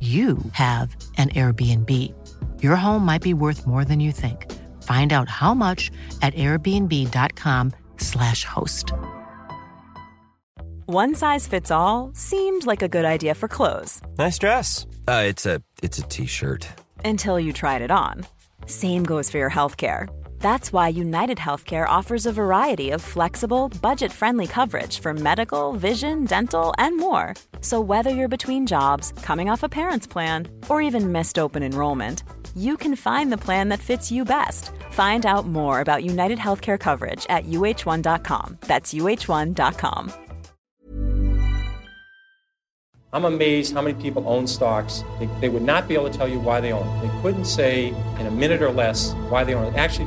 you have an Airbnb. Your home might be worth more than you think. Find out how much at airbnb.com/slash host. One size fits all seemed like a good idea for clothes Nice dress. Uh, it's a it's a t-shirt. until you tried it on. Same goes for your healthcare. That's why United Healthcare offers a variety of flexible, budget friendly coverage for medical, vision, dental, and more. So, whether you're between jobs, coming off a parent's plan, or even missed open enrollment, you can find the plan that fits you best. Find out more about United Healthcare coverage at uh1.com. That's uh1.com. I'm amazed how many people own stocks. They, they would not be able to tell you why they own. They couldn't say in a minute or less why they own. Actually,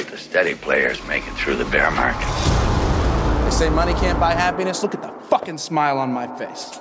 steady players make it through the bear market. They say money can't buy happiness. Look at the fucking smile on my face.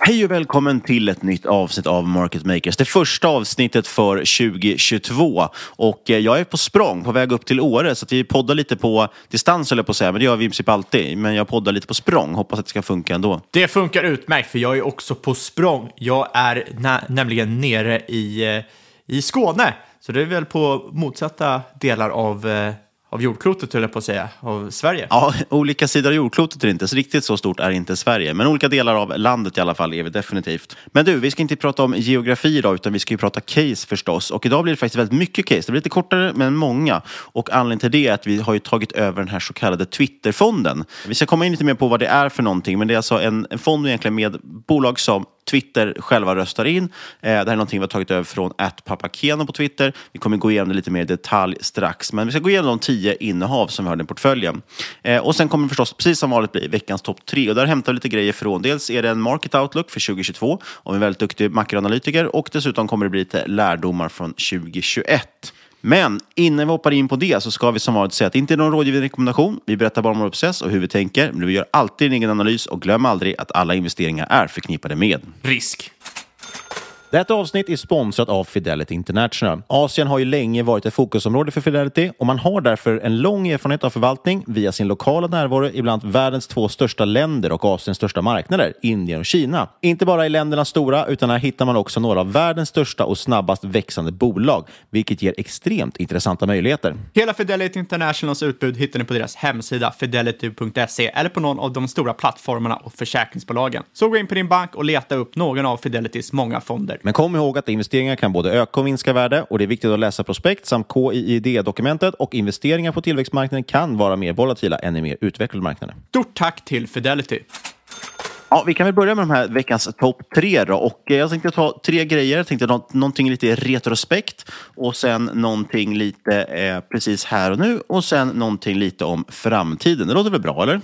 Hej och välkommen till ett nytt avsnitt av Market Makers. Det första avsnittet för 2022. Och eh, jag är på språng, på väg upp till Åre. Så att vi poddar lite på distans, eller på att säga. Men det gör vi i princip alltid. Men jag poddar lite på språng. Hoppas att det ska funka ändå. Det funkar utmärkt, för jag är också på språng. Jag är nä- nämligen nere i, eh, i Skåne. Så det är väl på motsatta delar av, eh, av jordklotet, höll jag på att säga, av Sverige. Ja, olika sidor av jordklotet är det inte. Så riktigt så stort är inte Sverige. Men olika delar av landet i alla fall är vi definitivt. Men du, vi ska inte prata om geografi idag, utan vi ska ju prata case förstås. Och idag blir det faktiskt väldigt mycket case. Det blir lite kortare, men många. Och anledningen till det är att vi har ju tagit över den här så kallade Twitterfonden. Vi ska komma in lite mer på vad det är för någonting. Men det är alltså en, en fond egentligen med bolag som Twitter själva röstar in. Eh, det här är någonting vi har tagit över från Papakeno på Twitter. Vi kommer gå igenom det lite mer i detalj strax. Men vi ska gå igenom de tio innehav som vi har i den portföljen. Eh, och sen kommer det förstås, precis som vanligt, bli veckans topp tre. Och där hämtar vi lite grejer från. Dels är det en market outlook för 2022 av en väldigt duktig makroanalytiker. Och dessutom kommer det bli lite lärdomar från 2021. Men innan vi hoppar in på det så ska vi som vanligt säga att det inte är någon rådgivande rekommendation. Vi berättar bara om vår process och hur vi tänker. Men vi gör alltid en egen analys och glöm aldrig att alla investeringar är förknippade med Risk. Detta avsnitt är sponsrat av Fidelity International. Asien har ju länge varit ett fokusområde för Fidelity och man har därför en lång erfarenhet av förvaltning via sin lokala närvaro i bland annat världens två största länder och Asiens största marknader, Indien och Kina. Inte bara i länderna stora, utan här hittar man också några av världens största och snabbast växande bolag, vilket ger extremt intressanta möjligheter. Hela Fidelity Internationals utbud hittar ni på deras hemsida fidelity.se eller på någon av de stora plattformarna och försäkringsbolagen. Så gå in på din bank och leta upp någon av Fidelitys många fonder. Men kom ihåg att investeringar kan både öka och minska värde och det är viktigt att läsa prospekt samt KIID-dokumentet och investeringar på tillväxtmarknaden kan vara mer volatila än i mer utvecklade marknader. Stort tack till Fidelity. Ja, vi kan väl börja med de här veckans topp tre då. Och eh, jag tänkte ta tre grejer. Jag tänkte nå någonting lite retrospekt och sen någonting lite eh, precis här och nu och sen någonting lite om framtiden. Det låter väl bra, eller?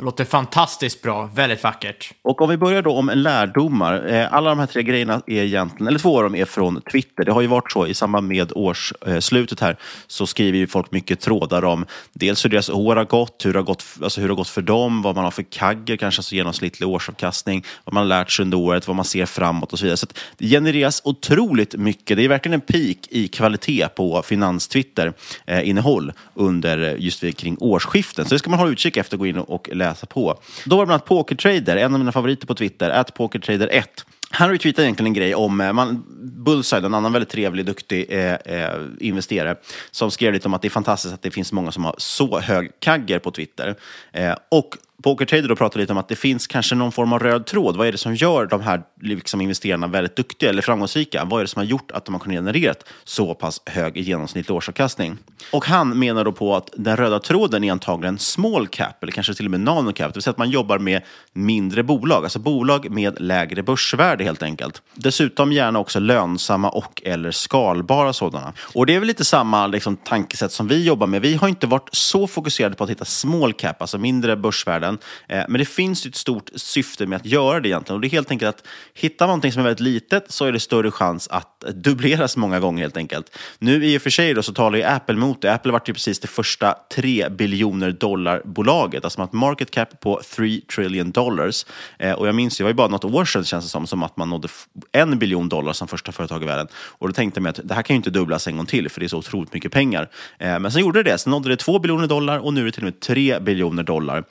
Det låter fantastiskt bra, väldigt vackert. Och om vi börjar då om lärdomar. Eh, alla de här tre grejerna är egentligen, eller två av dem är från Twitter. Det har ju varit så i samband med årsslutet här så skriver ju folk mycket trådar om dels hur deras år har gått, hur det har gått, alltså hur det har gått för dem, vad man har för kagger, kanske alltså genomsnittlig årsavkastning, vad man har lärt sig under året, vad man ser framåt och så vidare. Så det genereras otroligt mycket. Det är verkligen en peak i kvalitet på finanstwitter eh, innehåll under just kring årsskiften. Så det ska man ha utkik efter, gå in och läsa läsa på. Då var det bland annat Pokertrader, en av mina favoriter på Twitter, att Pokertrader1. Han retweetade egentligen en grej om eh, man, Bullside, en annan väldigt trevlig, duktig eh, eh, investerare, som skrev lite om att det är fantastiskt att det finns många som har så hög kagger på Twitter. Eh, och Pokertrader då pratar lite om att det finns kanske någon form av röd tråd. Vad är det som gör de här liksom, investerarna väldigt duktiga eller framgångsrika? Vad är det som har gjort att de har kunnat generera så pass hög genomsnittlig årsavkastning? Och han menar då på att den röda tråden är antagligen small cap eller kanske till och med nano cap, det vill säga att man jobbar med mindre bolag, alltså bolag med lägre börsvärde helt enkelt. Dessutom gärna också lönsamma och eller skalbara sådana. Och det är väl lite samma liksom, tankesätt som vi jobbar med. Vi har inte varit så fokuserade på att hitta small cap, alltså mindre börsvärde världen. Eh, men det finns ett stort syfte med att göra det egentligen. Och det är helt enkelt att hitta någonting som är väldigt litet så är det större chans att eh, dubbleras många gånger helt enkelt. Nu i och för sig då, så talar ju Apple mot det. Apple var ju precis det första 3 biljoner dollar-bolaget. Alltså man har ett market cap på 3 trillion dollars. Eh, och jag minns, det var ju bara något år sedan känns det som, som att man nådde en biljon dollar som första företag i världen. Och då tänkte man att det här kan ju inte dubblas en gång till för det är så otroligt mycket pengar. Men sen gjorde det det. Sen nådde det 2 biljoner dollar och nu är det till och med 3 biljoner dollar.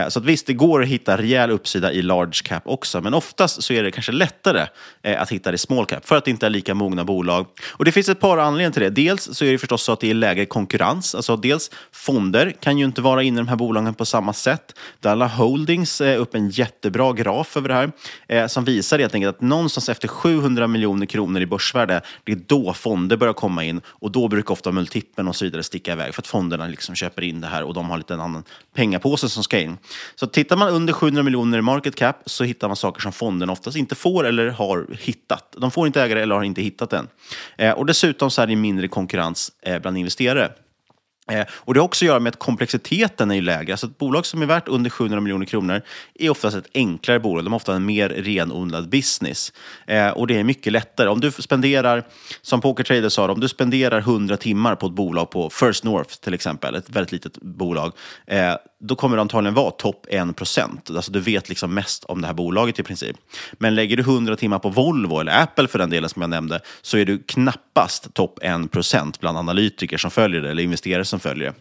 Eh, så att visst, det går att hitta rejäl uppsida i large cap också, men oftast så är det kanske lättare eh, att hitta det i small cap för att det inte är lika mogna bolag. Och det finns ett par anledningar till det. Dels så är det förstås så att det är lägre konkurrens. Alltså dels fonder kan ju inte vara inne i de här bolagen på samma sätt. Dalla Holdings är upp en jättebra graf över det här eh, som visar helt enkelt att någonstans efter 700 miljoner kronor i börsvärde, det är då fonder börjar komma in och då brukar ofta multipeln och så vidare sticka iväg för att fonderna liksom köper in det här och de har lite en annan pengapåse som ska in. Så tittar man under 700 miljoner i market cap så hittar man saker som fonderna oftast inte får eller har hittat. De får inte ägare eller har inte hittat än. Eh, och dessutom så är det mindre konkurrens eh, bland investerare. Eh, och det har också att göra med att komplexiteten är ju lägre. Alltså ett bolag som är värt under 700 miljoner kronor är oftast ett enklare bolag. De har ofta en mer renodlad business. Eh, och det är mycket lättare. Om du spenderar, som Pokertrader sa, om du spenderar 100 timmar på ett bolag på First North till exempel, ett väldigt litet bolag, eh, då kommer det antagligen vara topp 1%. Alltså du vet liksom mest om det här bolaget i princip. Men lägger du 100 timmar på Volvo, eller Apple för den delen som jag nämnde, så är du knappast topp 1% bland analytiker som följer det, eller investerare som följer det.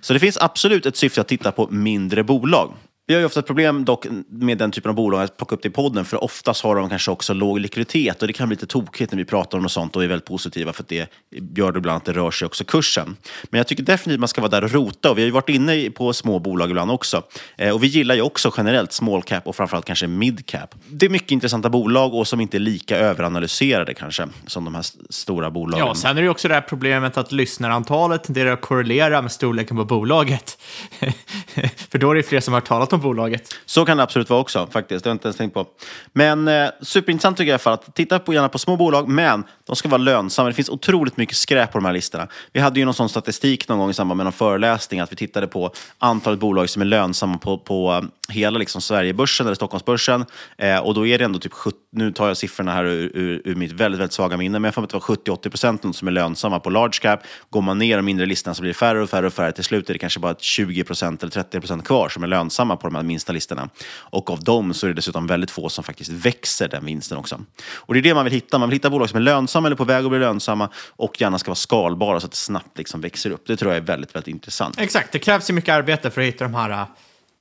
Så det finns absolut ett syfte att titta på mindre bolag. Vi har ju ofta ett problem dock med den typen av bolag att plocka upp det i podden, för oftast har de kanske också låg likviditet och det kan bli lite tokigt när vi pratar om något sånt och är väldigt positiva för att det gör det ibland att det rör sig också kursen. Men jag tycker definitivt man ska vara där och rota och vi har ju varit inne på små bolag ibland också. Eh, och vi gillar ju också generellt small cap och framförallt kanske mid cap. Det är mycket intressanta bolag och som inte är lika överanalyserade kanske som de här stora bolagen. Ja, sen är det ju också det här problemet att lyssnarantalet tenderar att korrelera med storleken på bolaget. för då är det fler som har talat om bolaget. Så kan det absolut vara också faktiskt. Det har jag inte ens tänkt på. Men eh, superintressant tycker jag för att titta på, gärna på små bolag, men de ska vara lönsamma. Det finns otroligt mycket skräp på de här listorna. Vi hade ju någon sån statistik någon gång i samband med någon föreläsning att vi tittade på antalet bolag som är lönsamma på, på eh, hela liksom Sverigebörsen eller Stockholmsbörsen. Eh, och då är det ändå typ 70, nu tar jag siffrorna här ur, ur, ur mitt väldigt, väldigt svaga minne, men jag får att det var 70-80 procent som är lönsamma på large cap. Går man ner de mindre listorna så blir det färre och färre och färre. Till slut är det kanske bara 20 procent eller 30 procent kvar som är lönsamma på de här minsta listorna. Och av dem så är det dessutom väldigt få som faktiskt växer den vinsten också. Och det är det man vill hitta. Man vill hitta bolag som är lönsamma eller på väg att bli lönsamma och gärna ska vara skalbara så att det snabbt liksom växer upp. Det tror jag är väldigt, väldigt intressant. Exakt, det krävs ju mycket arbete för att hitta de här äh,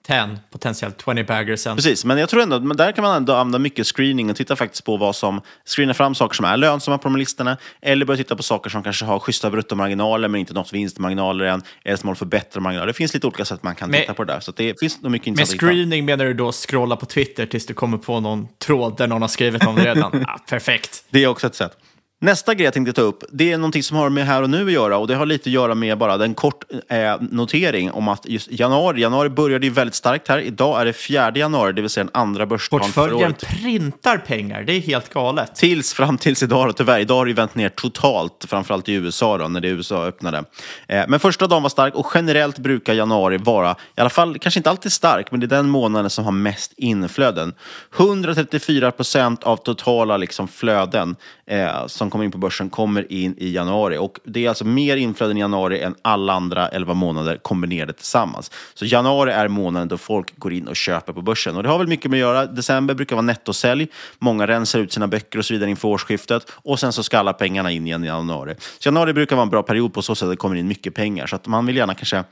10, potentiellt 20 baggersen. Precis, men jag tror ändå men där kan man ändå använda mycket screening och titta faktiskt på vad som screenar fram saker som är lönsamma på de listorna eller börja titta på saker som kanske har schyssta bruttomarginaler men inte nått vinstmarginaler än eller som håller för bättre marginaler. Det finns lite olika sätt man kan Men- titta på det där. Så att det finns nog mycket Med att screening menar du då scrolla på Twitter tills du kommer på någon tråd där någon har skrivit om det redan? ja, perfekt. Det är också ett sätt. Nästa grej jag tänkte ta upp, det är någonting som har med här och nu att göra och det har lite att göra med bara en kort eh, notering om att just januari, januari började ju väldigt starkt här. Idag är det 4 januari, det vill säga den andra börsdagen för Portföljen året. printar pengar, det är helt galet. Tills fram tills idag då, tyvärr. Idag har det vänt ner totalt, framförallt i USA då, när det USA öppnade. Eh, men första dagen var stark och generellt brukar januari vara, i alla fall kanske inte alltid stark, men det är den månaden som har mest inflöden. 134 procent av totala liksom, flöden eh, som kommer in på börsen kommer in i januari. Och det är alltså mer inflöden i januari än alla andra 11 månader kombinerade tillsammans. Så januari är månaden då folk går in och köper på börsen. Och det har väl mycket med att göra. December brukar vara nettosälj. Många rensar ut sina böcker och så vidare inför årsskiftet. Och sen så ska alla pengarna in igen i januari. Så januari brukar vara en bra period på så sätt att det kommer in mycket pengar. Så att man vill gärna kanske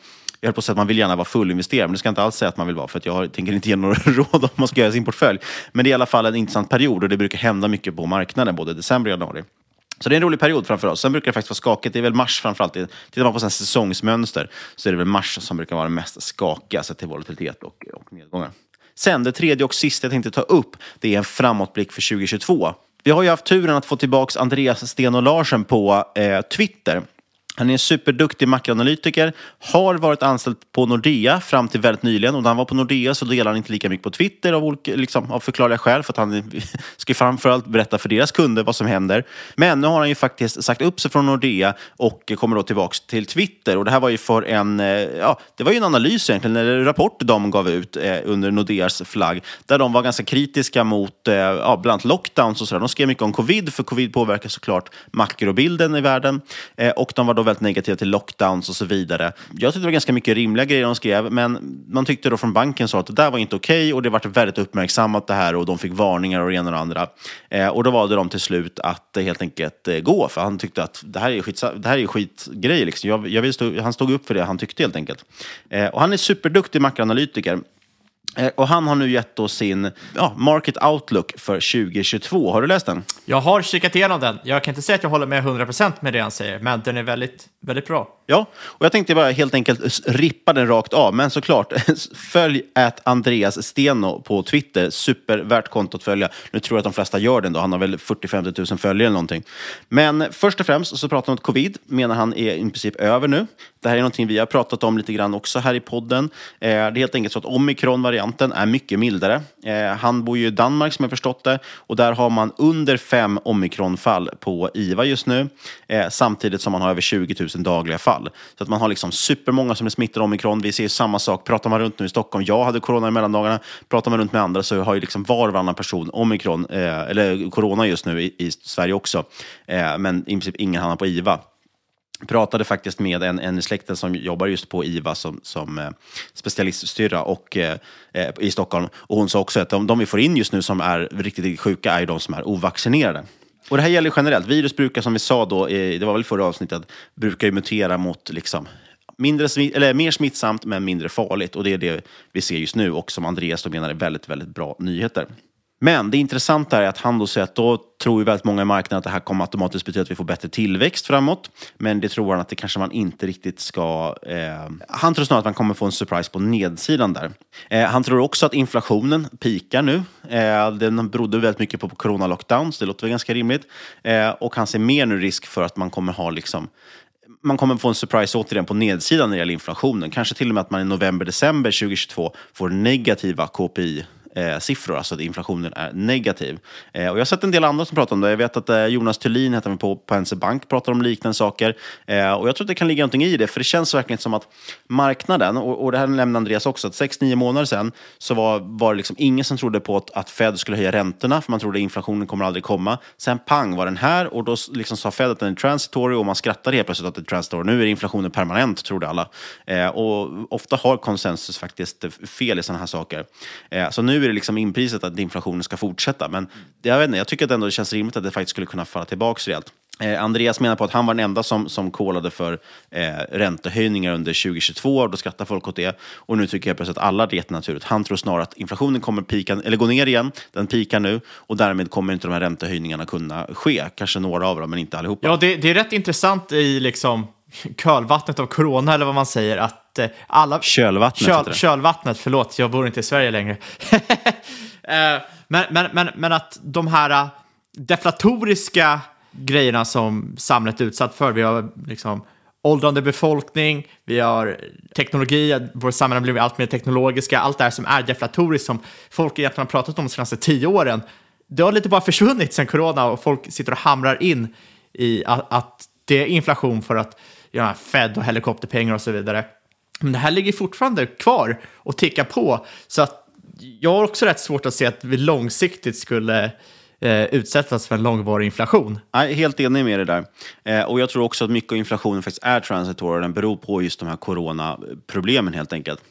jag höll på att säga att man vill gärna vara fullinvesterad, men det ska jag inte alls säga att man vill vara, för att jag tänker inte ge några råd om man ska göra sin portfölj. Men det är i alla fall en intressant period och det brukar hända mycket på marknaden, både december och januari. Så det är en rolig period framför oss. Sen brukar det faktiskt vara skakigt. Det är väl mars framförallt. Tittar man på sen säsongsmönster så är det väl mars som brukar vara det mest skakiga sett till volatilitet och, och nedgångar. Sen det tredje och sista jag tänkte ta upp, det är en framåtblick för 2022. Vi har ju haft turen att få tillbaka Andreas Sten och Larsen på eh, Twitter. Han är en superduktig makroanalytiker, har varit anställd på Nordea fram till väldigt nyligen. Och när han var på Nordea så delade han inte lika mycket på Twitter av, olika, liksom, av förklarliga skäl. För att han ska framförallt berätta för deras kunder vad som händer. Men nu har han ju faktiskt sagt upp sig från Nordea och kommer då tillbaka till Twitter. Och det här var ju för en, eh, ja, det var ju en analys egentligen, en rapport de gav ut eh, under Nordeas flagg. Där de var ganska kritiska mot eh, ja, bland annat lockdowns och sådär. De skrev mycket om covid, för covid påverkar såklart makrobilden i världen. Eh, och de var då väldigt negativa till lockdowns och så vidare. Jag tyckte det var ganska mycket rimliga grejer de skrev, men man tyckte då från banken så att det där var inte okej okay, och det vart väldigt uppmärksammat det här och de fick varningar och det ena och det andra. Eh, och då valde de till slut att eh, helt enkelt eh, gå, för han tyckte att det här är, skit, det här är skitgrejer. Liksom. Jag, jag stå, han stod upp för det han tyckte helt enkelt. Eh, och han är superduktig makroanalytiker. Eh, Och han har nu gett oss sin ja, Market Outlook för 2022. Har du läst den? Jag har kikat igenom den. Jag kan inte säga att jag håller med 100% med det han säger, men den är väldigt, väldigt bra. Ja, och jag tänkte bara helt enkelt rippa den rakt av. Men såklart, följ att Andreas Steno på Twitter. Supervärt konto att följa. Nu tror jag att de flesta gör den då. Han har väl 40-50 000 följare eller någonting. Men först och främst så pratar han om att covid, menar han är i princip över nu. Det här är någonting vi har pratat om lite grann också här i podden. Eh, det är helt enkelt så att omikron-varianten är mycket mildare. Eh, han bor ju i Danmark som jag förstått det och där har man under fem omikronfall på IVA just nu. Eh, samtidigt som man har över 20 000 dagliga fall. Så att man har liksom supermånga som är smittade av omikron. Vi ser samma sak. Pratar man runt nu i Stockholm, jag hade corona i mellandagarna. Pratar man runt med andra så har ju liksom var och varannan person omikron, eller corona just nu i, i Sverige också. Men i princip ingen hamnar på IVA pratade faktiskt med en, en i släkten som jobbar just på IVA som, som eh, specialiststyrra och, eh, eh, i Stockholm. Och hon sa också att de, de vi får in just nu som är riktigt, sjuka är ju de som är ovaccinerade. Och det här gäller generellt. Virus brukar, som vi sa då, eh, det var väl förra avsnittet, brukar ju mutera mot liksom mindre smitt, eller mer smittsamt men mindre farligt. Och det är det vi ser just nu och som Andreas då menar är väldigt, väldigt bra nyheter. Men det intressanta är att han då säger att då tror ju väldigt många i marknaden att det här kommer automatiskt betyda att vi får bättre tillväxt framåt. Men det tror han att det kanske man inte riktigt ska... Eh, han tror snarare att man kommer få en surprise på nedsidan där. Eh, han tror också att inflationen pikar nu. Eh, den berodde väldigt mycket på corona-lockdowns, det låter väl ganska rimligt. Eh, och han ser mer nu risk för att man kommer ha liksom man kommer få en surprise återigen på nedsidan när det gäller inflationen. Kanske till och med att man i november-december 2022 får negativa KPI eh, siffror, alltså att inflationen är negativ. Eh, och jag har sett en del andra som pratar om det. Jag vet att eh, Jonas Thulin heter han på, på NC Bank pratar om liknande saker. Eh, och jag tror att det kan ligga någonting i det, för det känns verkligen som att marknaden, och, och det här nämnde Andreas också, att 6-9 månader sedan så var, var det liksom ingen som trodde på att, att Fed skulle höja räntorna, för man trodde att inflationen kommer aldrig komma. Sen pang var den här och då liksom sa Fed att den är transitory och man skrattade helt plötsligt att det är transitory. Nu är inflationen permanent, trodde alla. Eh, och ofta har konsensus faktiskt fel i sådana här saker. Eh, så nu är det liksom inprisat att inflationen ska fortsätta. Men jag, vet inte, jag tycker att ändå det känns rimligt att det faktiskt skulle kunna falla tillbaka rejält. Eh, Andreas menar på att han var den enda som, som kolade för eh, räntehöjningar under 2022 och då skrattar folk åt det. Och nu tycker jag plötsligt att alla hade jättenaturligt. Han tror snarare att inflationen kommer pika, eller gå ner igen, den pikar nu och därmed kommer inte de här räntehöjningarna kunna ske. Kanske några av dem, men inte allihopa. Ja, det, det är rätt intressant i liksom kölvattnet av corona, eller vad man säger, att eh, alla... Kölvattnet Köl, kölvattnet, förlåt, jag bor inte i Sverige längre. Eh, men, men, men, men att de här eh, deflatoriska grejerna som samhället är utsatt för. Vi har liksom åldrande befolkning, vi har teknologi, vårt samhälle har blivit allt mer teknologiska, allt det här som är deflatoriskt som folk egentligen har pratat om de senaste tio åren. Det har lite bara försvunnit sedan corona och folk sitter och hamrar in i att, att det är inflation för att ja, Fed och helikopterpengar och så vidare. Men det här ligger fortfarande kvar och tickar på. Så att jag har också rätt svårt att se att vi långsiktigt skulle eh, utsättas för en långvarig inflation. Jag är helt enig med dig där. Eh, och jag tror också att mycket av inflationen faktiskt är transitory och den beror på just de här coronaproblemen helt enkelt.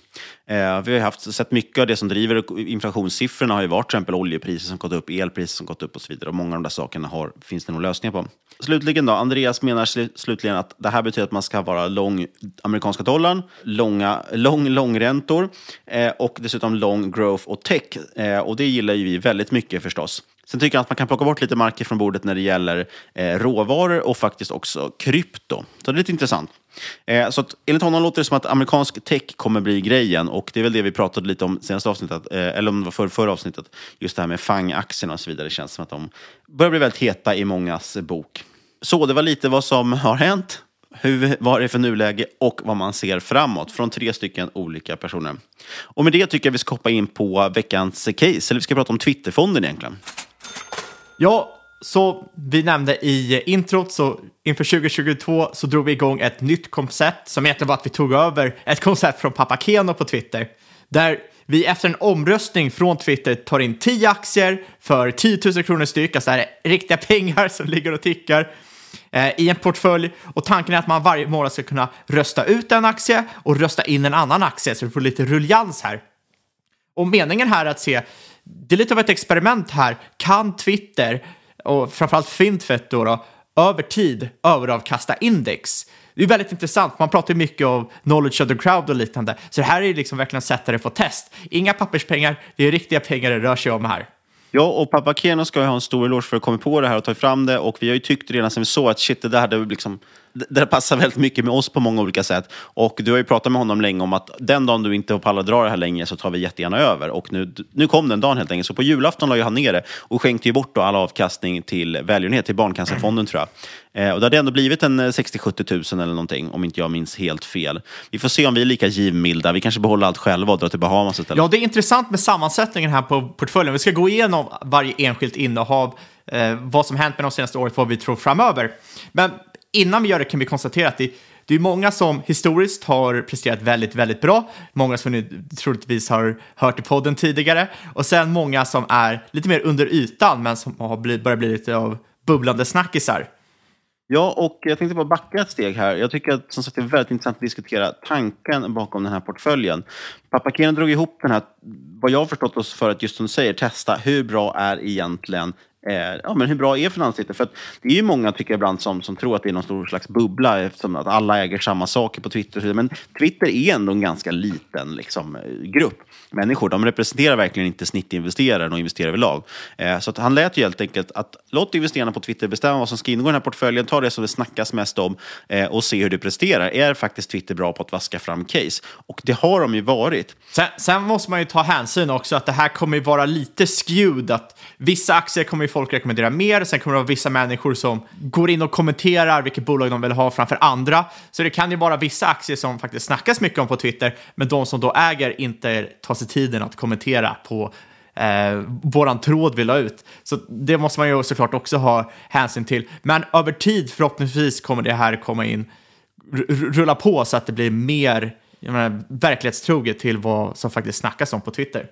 Eh, vi har haft, sett mycket av det som driver inflationssiffrorna har ju varit till exempel oljepriser som gått upp, elpriser som gått upp och så vidare. Och många av de där sakerna har, finns det nog lösningar på. Slutligen då, Andreas menar sl slutligen att det här betyder att man ska vara lång amerikanska dollarn, långa, lång långräntor eh, och dessutom lång growth och tech. Eh, och det gillar ju vi väldigt mycket förstås. Sen tycker jag att man kan plocka bort lite marker från bordet när det gäller eh, råvaror och faktiskt också krypto. Så det är lite intressant. Eh, så att, enligt honom låter det som att amerikansk tech kommer bli grejen och det är väl det vi pratade lite om senaste avsnittet, eh, eller om det var för, förra avsnittet, just det här med FANG-aktierna och så vidare. Det känns som att de börjar bli väldigt heta i mångas bok. Så det var lite vad som har hänt, hur, vad det är för nuläge och vad man ser framåt från tre stycken olika personer. Och med det tycker jag vi ska hoppa in på veckans case, eller vi ska prata om Twitterfonden egentligen. Ja, så vi nämnde i introt, så inför 2022 så drog vi igång ett nytt koncept som egentligen var att vi tog över ett koncept från Pappa Keno på Twitter. Där vi efter en omröstning från Twitter tar in 10 aktier för 10 000 kronor styck, alltså det här är riktiga pengar som ligger och tickar eh, i en portfölj. Och tanken är att man varje månad ska kunna rösta ut en aktie och rösta in en annan aktie, så du får lite rullians här. Och meningen här är att se, det är lite av ett experiment här, kan Twitter och framförallt Fintvet då, då över tid överavkasta index. Det är väldigt intressant. Man pratar ju mycket om knowledge of the crowd och liknande. Så det här är liksom verkligen att sätta det på test. Inga papperspengar, det är riktiga pengar det rör sig om här. Ja, och pappa Keno ska ju ha en stor eloge för att komma på det här och ta fram det. Och vi har ju tyckt redan sen vi såg att shit, det där hade liksom det passar väldigt mycket med oss på många olika sätt. Och du har ju pratat med honom länge om att den dagen du inte pallar dra det här längre så tar vi jättegärna över. Och nu, nu kom den dagen helt enkelt. Så på julafton la ju han ner det och skänkte ju bort då all avkastning till välgörenhet, till Barncancerfonden tror jag. Eh, och det hade ändå blivit en eh, 60-70 tusen eller någonting, om inte jag minns helt fel. Vi får se om vi är lika givmilda. Vi kanske behåller allt själva och drar till Bahamas istället. Ja, det är intressant med sammansättningen här på portföljen. Vi ska gå igenom varje enskilt innehav, eh, vad som hänt med de senaste året, vad vi tror framöver. Men innan vi gör det kan vi konstatera att det, det är många som historiskt har presterat väldigt, väldigt bra. Många som ni troligtvis har hört i podden tidigare. Och sen många som är lite mer under ytan, men som har blivit, börjat bli lite av bubblande snackisar. Ja, och jag tänkte bara backa ett steg här. Jag tycker att som sagt, det är väldigt intressant att diskutera tanken bakom den här portföljen. Pappa drog ihop den här, vad jag har förstått oss för att just som du säger, testa hur bra är egentligen Eh, ja, men hur bra är finanstiteln? För det är ju många tycker jag ibland som, som tror att det är någon stor slags bubbla eftersom att alla äger samma saker på Twitter. Men Twitter är ändå en ganska liten liksom, eh, grupp människor. De representerar verkligen inte snittinvesteraren och investerare överlag. Eh, så att han lät ju helt enkelt att låt investerarna på Twitter bestämma vad som ska ingå i den här portföljen, ta det som det snackas mest om eh, och se hur det presterar. Är faktiskt Twitter bra på att vaska fram case? Och det har de ju varit. Sen, sen måste man ju ta hänsyn också att det här kommer ju vara lite skewed. Att vissa aktier kommer ju folk rekommendera mer, sen kommer det vara vissa människor som går in och kommenterar vilket bolag de vill ha framför andra. Så det kan ju vara vissa aktier som faktiskt snackas mycket om på Twitter, men de som då äger inte tar sig tiden att kommentera på eh, våran tråd vi la ut. Så det måste man ju såklart också ha hänsyn till. Men över tid förhoppningsvis kommer det här komma in, rulla på så att det blir mer jag menar, verklighetstroget till vad som faktiskt snackas om på Twitter.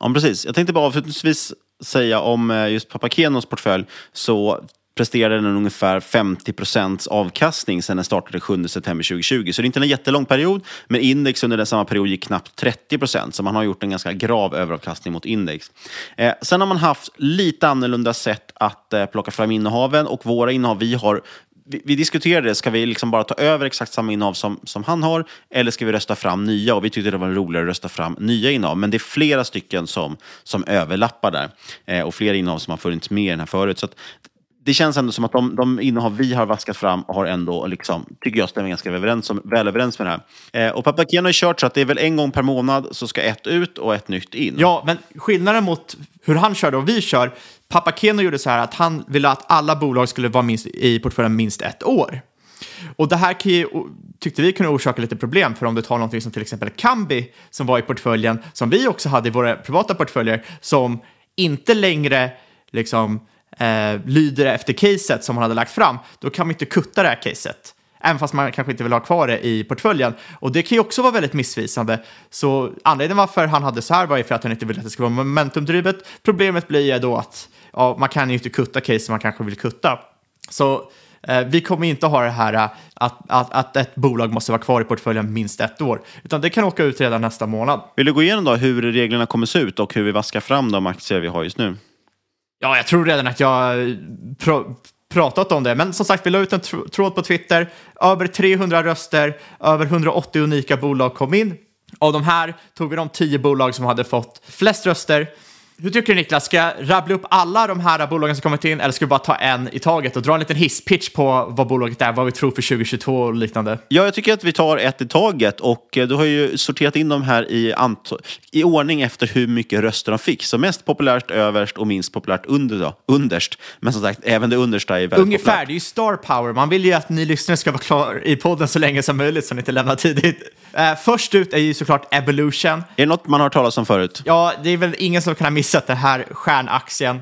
Ja, precis. Jag tänkte bara avslutningsvis säga om eh, just Papakenos portfölj så presterade den ungefär 50 procents avkastning sedan den startade 7 september 2020. Så det är inte en jättelång period, men index under den samma period gick knappt 30 procent. Så man har gjort en ganska grav överavkastning mot index. Eh, sen har man haft lite annorlunda sätt att eh, plocka fram innehaven och våra innehav, vi har vi, vi diskuterade, ska vi liksom bara ta över exakt samma innehav som, som han har eller ska vi rösta fram nya? Och vi tyckte det var roligare att rösta fram nya innehav. Men det är flera stycken som, som överlappar där eh, och flera innehav som har funnits med i den här förut. Så det känns ändå som att de, de innehav vi har vaskat fram har ändå, liksom, tycker jag, stämmer ganska överens om, väl överens med det här. Eh, och Papakian har ju kört så att det är väl en gång per månad så ska ett ut och ett nytt in. Ja, men skillnaden mot hur han körde och vi kör, Papakeno gjorde så här att han ville att alla bolag skulle vara minst, i portföljen minst ett år. Och det här kan ju, tyckte vi kunde orsaka lite problem, för om du tar någonting som till exempel Kambi, som var i portföljen, som vi också hade i våra privata portföljer, som inte längre liksom eh, lyder efter caset som man hade lagt fram, då kan man inte kutta det här caset. Även fast man kanske inte vill ha kvar det i portföljen. Och det kan ju också vara väldigt missvisande. Så anledningen varför han hade så här var ju för att han inte ville att det skulle vara momentumdrivet. Problemet blir ju då att ja, man kan ju inte kutta case man kanske vill kutta. Så eh, vi kommer inte ha det här eh, att, att, att ett bolag måste vara kvar i portföljen minst ett år, utan det kan åka ut redan nästa månad. Vill du gå igenom då hur reglerna kommer se ut och hur vi vaskar fram de aktier vi har just nu? Ja, jag tror redan att jag eh, pr pratat om det, men som sagt, vi la ut en tr tråd på Twitter. Över 300 röster, över 180 unika bolag kom in. Av de här tog vi de 10 bolag som hade fått flest röster. Hur tycker du Niklas? Ska jag rabbla upp alla de här bolagen som kommit in eller ska vi bara ta en i taget och dra en liten hisspitch på vad bolaget är, vad vi tror för 2022 och liknande? Ja, jag tycker att vi tar ett i taget och eh, du har ju sorterat in dem här i, i ordning efter hur mycket röster de fick. Så mest populärt överst och minst populärt under då, underst. Men som sagt, även det understa är väldigt Ungefär, populärt. det är ju star power. Man vill ju att ni lyssnare ska vara klar i podden så länge som möjligt så ni inte lämnar tidigt. Uh, först ut är ju såklart Evolution. Är det något man har hört talas om förut? Ja, det är väl ingen som kan ha missat det här stjärnaktien.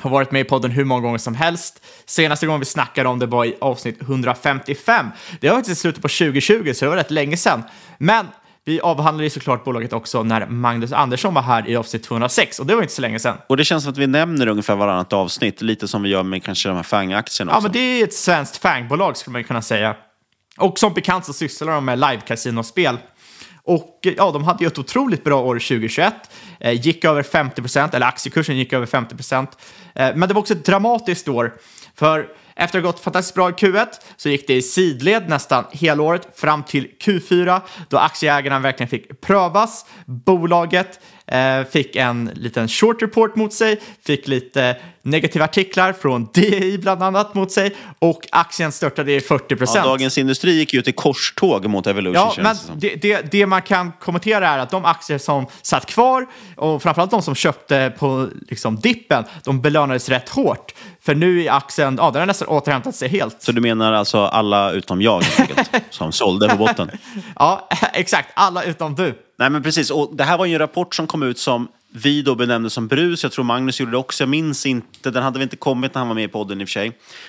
Har varit med i podden hur många gånger som helst. Senaste gången vi snackade om det var i avsnitt 155. Det var faktiskt i slutet på 2020, så det var rätt länge sedan. Men vi avhandlade ju såklart bolaget också när Magnus Andersson var här i avsnitt 206 och det var inte så länge sedan. Och det känns som att vi nämner ungefär varannat avsnitt, lite som vi gör med kanske de här FANG-aktierna Ja, men det är ett svenskt FANG-bolag skulle man kunna säga. Och som bekant så sysslar de med live-casinospel. Och eh, ja, de hade ju ett otroligt bra år 2021. Eh, gick över 50 procent, eller aktiekursen gick över 50 procent. Eh, men det var också ett dramatiskt år. För efter att ha gått fantastiskt bra i Q1 så gick det i sidled nästan hela året fram till Q4 då aktieägarna verkligen fick prövas. Bolaget fick en liten short report mot sig, fick lite negativa artiklar från DI bland annat mot sig och aktien störtade i 40 procent. Ja, Dagens Industri gick ju ut i korståg mot Evolution. Ja, men det, det, det, man kan kommentera är att de aktier som satt kvar och framförallt de som köpte på liksom, dippen, de belönades rätt hårt. För nu är aktien, ja, den har nästan återhämtat sig helt. Så du menar alltså alla utom jag som sålde på botten? ja, exakt. Alla utom du. Nej, men precis. Och det här var ju en rapport som kom ut som vi då benämnde som brus. Jag tror Magnus gjorde det också. Jag minns inte. Den hade väl inte kommit när han var med i podden i och för sig.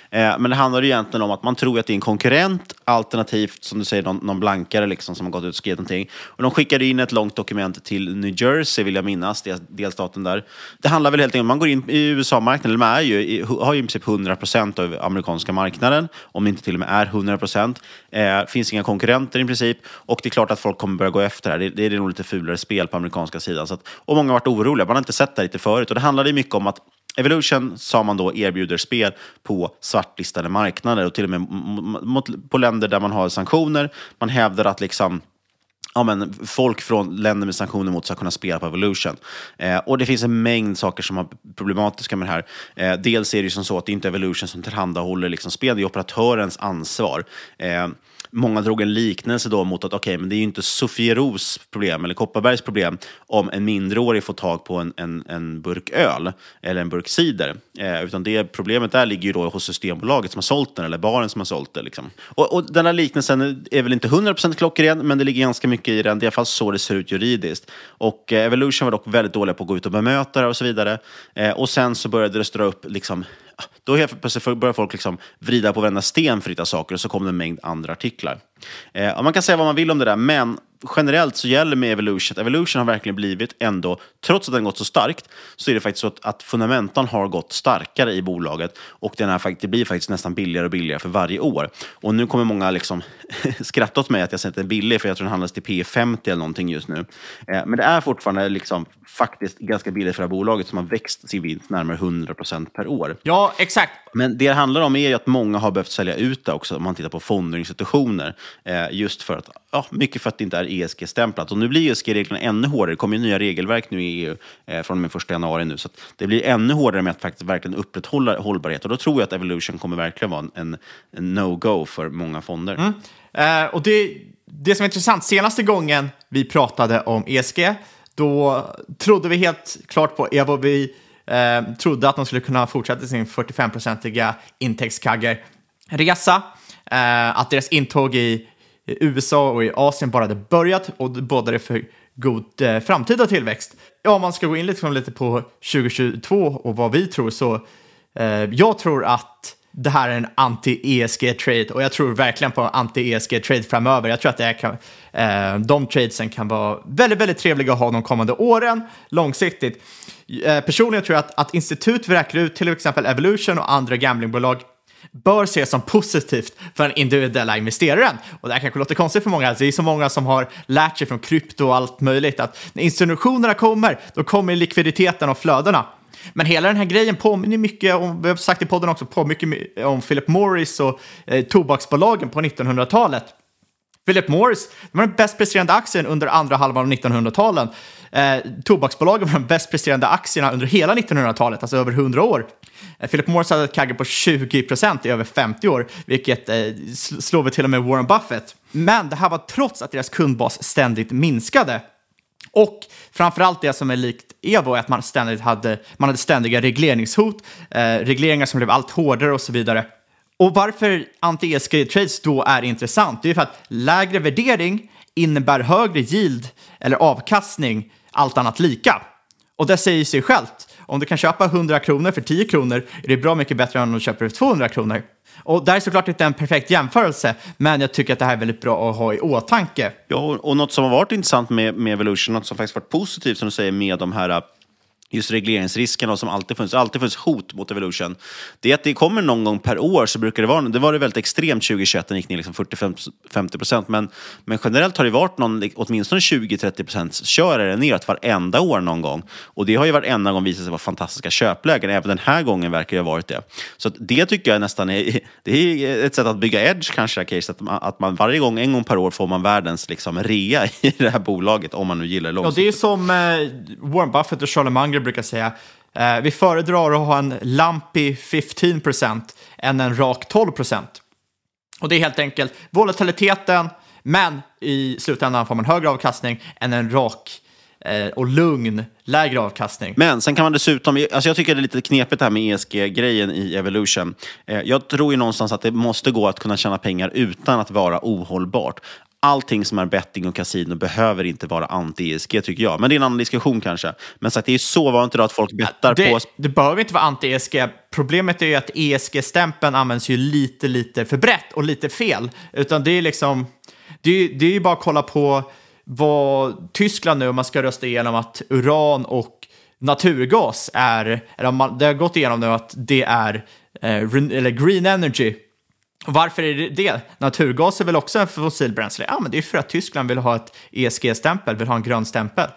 Eh, men det handlar ju egentligen om att man tror att det är en konkurrent, alternativt som du säger någon, någon blankare liksom, som har gått ut och skrivit någonting. Och de skickade in ett långt dokument till New Jersey, vill jag minnas, delstaten där. Det handlar väl helt enkelt om man går in i USA-marknaden, eller man är ju, har ju i princip 100 procent av amerikanska marknaden, om det inte till och med är 100 procent. Eh, finns inga konkurrenter i princip. Och det är klart att folk kommer börja gå efter det här. Det, det är nog lite fulare spel på amerikanska sidan. Så att, och många har varit oroliga. Man har inte sett det här lite förut. Och det handlade mycket om att Evolution, sa man då, erbjuder spel på svartlistade marknader och till och med mot, på länder där man har sanktioner. Man hävdar att liksom ja, men, folk från länder med sanktioner mot ska kunna spela på Evolution. Eh, och det finns en mängd saker som är problematiska med det här. Eh, dels är det ju som så att det inte är Evolution som tillhandahåller liksom spel, det är operatörens ansvar. Eh, många drog en liknelse då mot att okay, men det är ju inte Sofieros problem eller Kopparbergs problem om en mindreårig får tag på en, en, en burk öl eller en burk cider. Eh, utan det problemet där ligger ju då hos Systembolaget som har sålt den eller baren som har sålt det. Liksom. Och, och den här liknelsen är väl inte 100% klockren, men det ligger ganska mycket i den. Det är i alla fall så det ser ut juridiskt. Och eh, Evolution var dock väldigt dåliga på att gå ut och bemöta det och så vidare. Eh, och sen så började det strö upp liksom då helt plötsligt börjar folk liksom vrida på varenda sten för att hitta saker och så kommer det en mängd andra artiklar. Eh, man kan säga vad man vill om det där, men generellt så gäller med Evolution att Evolution har verkligen blivit ändå, trots att den gått så starkt, så är det faktiskt så att, att fundamentan har gått starkare i bolaget och den här, det blir faktiskt nästan billigare och billigare för varje år. Och nu kommer många liksom skratta åt mig att jag säger att den är billig, för jag tror den handlas till P50 eller någonting just nu. Eh, men det är fortfarande liksom faktiskt ganska billigt för det här bolaget som har växt sin vinst närmare 100% per år. Ja, exakt. Men det det handlar om är ju att många har behövt sälja ut det också, om man tittar på fondinstitutioner. Eh, just för att ja, mycket för att det inte är ESG-stämplat. Och nu blir ESG-reglerna ännu hårdare. Det kommer ju nya regelverk nu i EU eh, från och med 1 januari nu. Så att det blir ännu hårdare med att faktiskt verkligen upprätthålla hållbarhet. Och då tror jag att Evolution kommer verkligen vara en, en no-go för många fonder. Mm. Eh, och det, det som är intressant, senaste gången vi pratade om ESG, då trodde vi helt klart på Evo. Vi eh, trodde att de skulle kunna fortsätta sin 45-procentiga intäktskagger-resa. Eh, att deras intåg i USA och i Asien bara hade börjat och båda för god eh, framtida tillväxt. Ja, om man ska gå in liksom lite på 2022 och vad vi tror så eh, jag tror att det här är en anti-ESG-trade och jag tror verkligen på anti-ESG-trade framöver. Jag tror att det kan, eh, de tradesen kan vara väldigt, väldigt trevliga att ha de kommande åren långsiktigt. Eh, personligen tror jag att, att institut vräker ut till exempel Evolution och andra gamblingbolag bör ses som positivt för den individuella investeraren. Och det här kanske låter konstigt för många, det är så många som har lärt sig från krypto och allt möjligt att när institutionerna kommer, då kommer likviditeten och flödena. Men hela den här grejen påminner mycket om, vi har sagt i podden också, på mycket om Philip Morris och eh, tobaksbolagen på 1900-talet. Philip Morris det var den bäst presterande aktien under andra halvan av 1900-talet. Eh, tobaksbolagen var de bäst presterande aktierna under hela 1900-talet, alltså över 100 år. Eh, Philip Morris hade ett kagge på 20 procent i över 50 år, vilket eh, slår vi till och med Warren Buffett. Men det här var trots att deras kundbas ständigt minskade. Och framförallt det som är likt Evo är att man ständigt hade, man hade ständiga regleringshot, eh, regleringar som blev allt hårdare och så vidare. Och varför anti-ESG-trades då är intressant, det är för att lägre värdering innebär högre yield eller avkastning, allt annat lika. Och det säger sig självt. Om du kan köpa 100 kronor för 10 kronor är det bra mycket bättre än om du köper för 200 kronor. Och det här är såklart inte en perfekt jämförelse, men jag tycker att det här är väldigt bra att ha i åtanke. Ja, och något som har varit intressant med, med Evolution, något som faktiskt varit positivt som du säger med de här just regleringsriskerna som alltid funnits, alltid funnits hot mot Evolution. Det är att det kommer någon gång per år så brukar det vara, det var det väldigt extremt 2021, den gick ner liksom 40-50 procent, men, men generellt har det varit någon, åtminstone 20-30 procent kör det neråt varenda år någon gång. Och det har ju varenda gång visat sig vara fantastiska köplägen, även den här gången verkar det ha varit det. Så det tycker jag nästan är, det är ett sätt att bygga edge kanske, case, att man, att man varje gång, en gång per år får man världens liksom rea i det här bolaget, om man nu gillar det långsiktigt. Ja, det är som eh, Warren Buffett och Charlie Munger brukar säga, eh, vi föredrar att ha en lumpy 15% än en rak 12%. Och det är helt enkelt volatiliteten, men i slutändan får man högre avkastning än en rak eh, och lugn lägre avkastning. Men sen kan man dessutom, alltså jag tycker det är lite knepigt det här med ESG-grejen i Evolution. Eh, jag tror ju någonstans att det måste gå att kunna tjäna pengar utan att vara ohållbart allting som är betting och kasino behöver inte vara anti-ESG tycker jag. Men det är en annan diskussion kanske. Men sagt, det är så vanligt idag att folk bettar det, på... Det behöver inte vara anti-ESG. Problemet är ju att ESG-stämpeln används ju lite, lite för brett och lite fel. Utan det är liksom... Det är, det är ju bara att kolla på vad Tyskland nu, om man ska rösta igenom att uran och naturgas är, eller det har gått igenom nu att det är eh, eller green energy varför är det det? Naturgas är väl också en fossilbränsle? Ja, men det är för att Tyskland vill ha ett ESG-stämpel, vill ha en grön stämpel.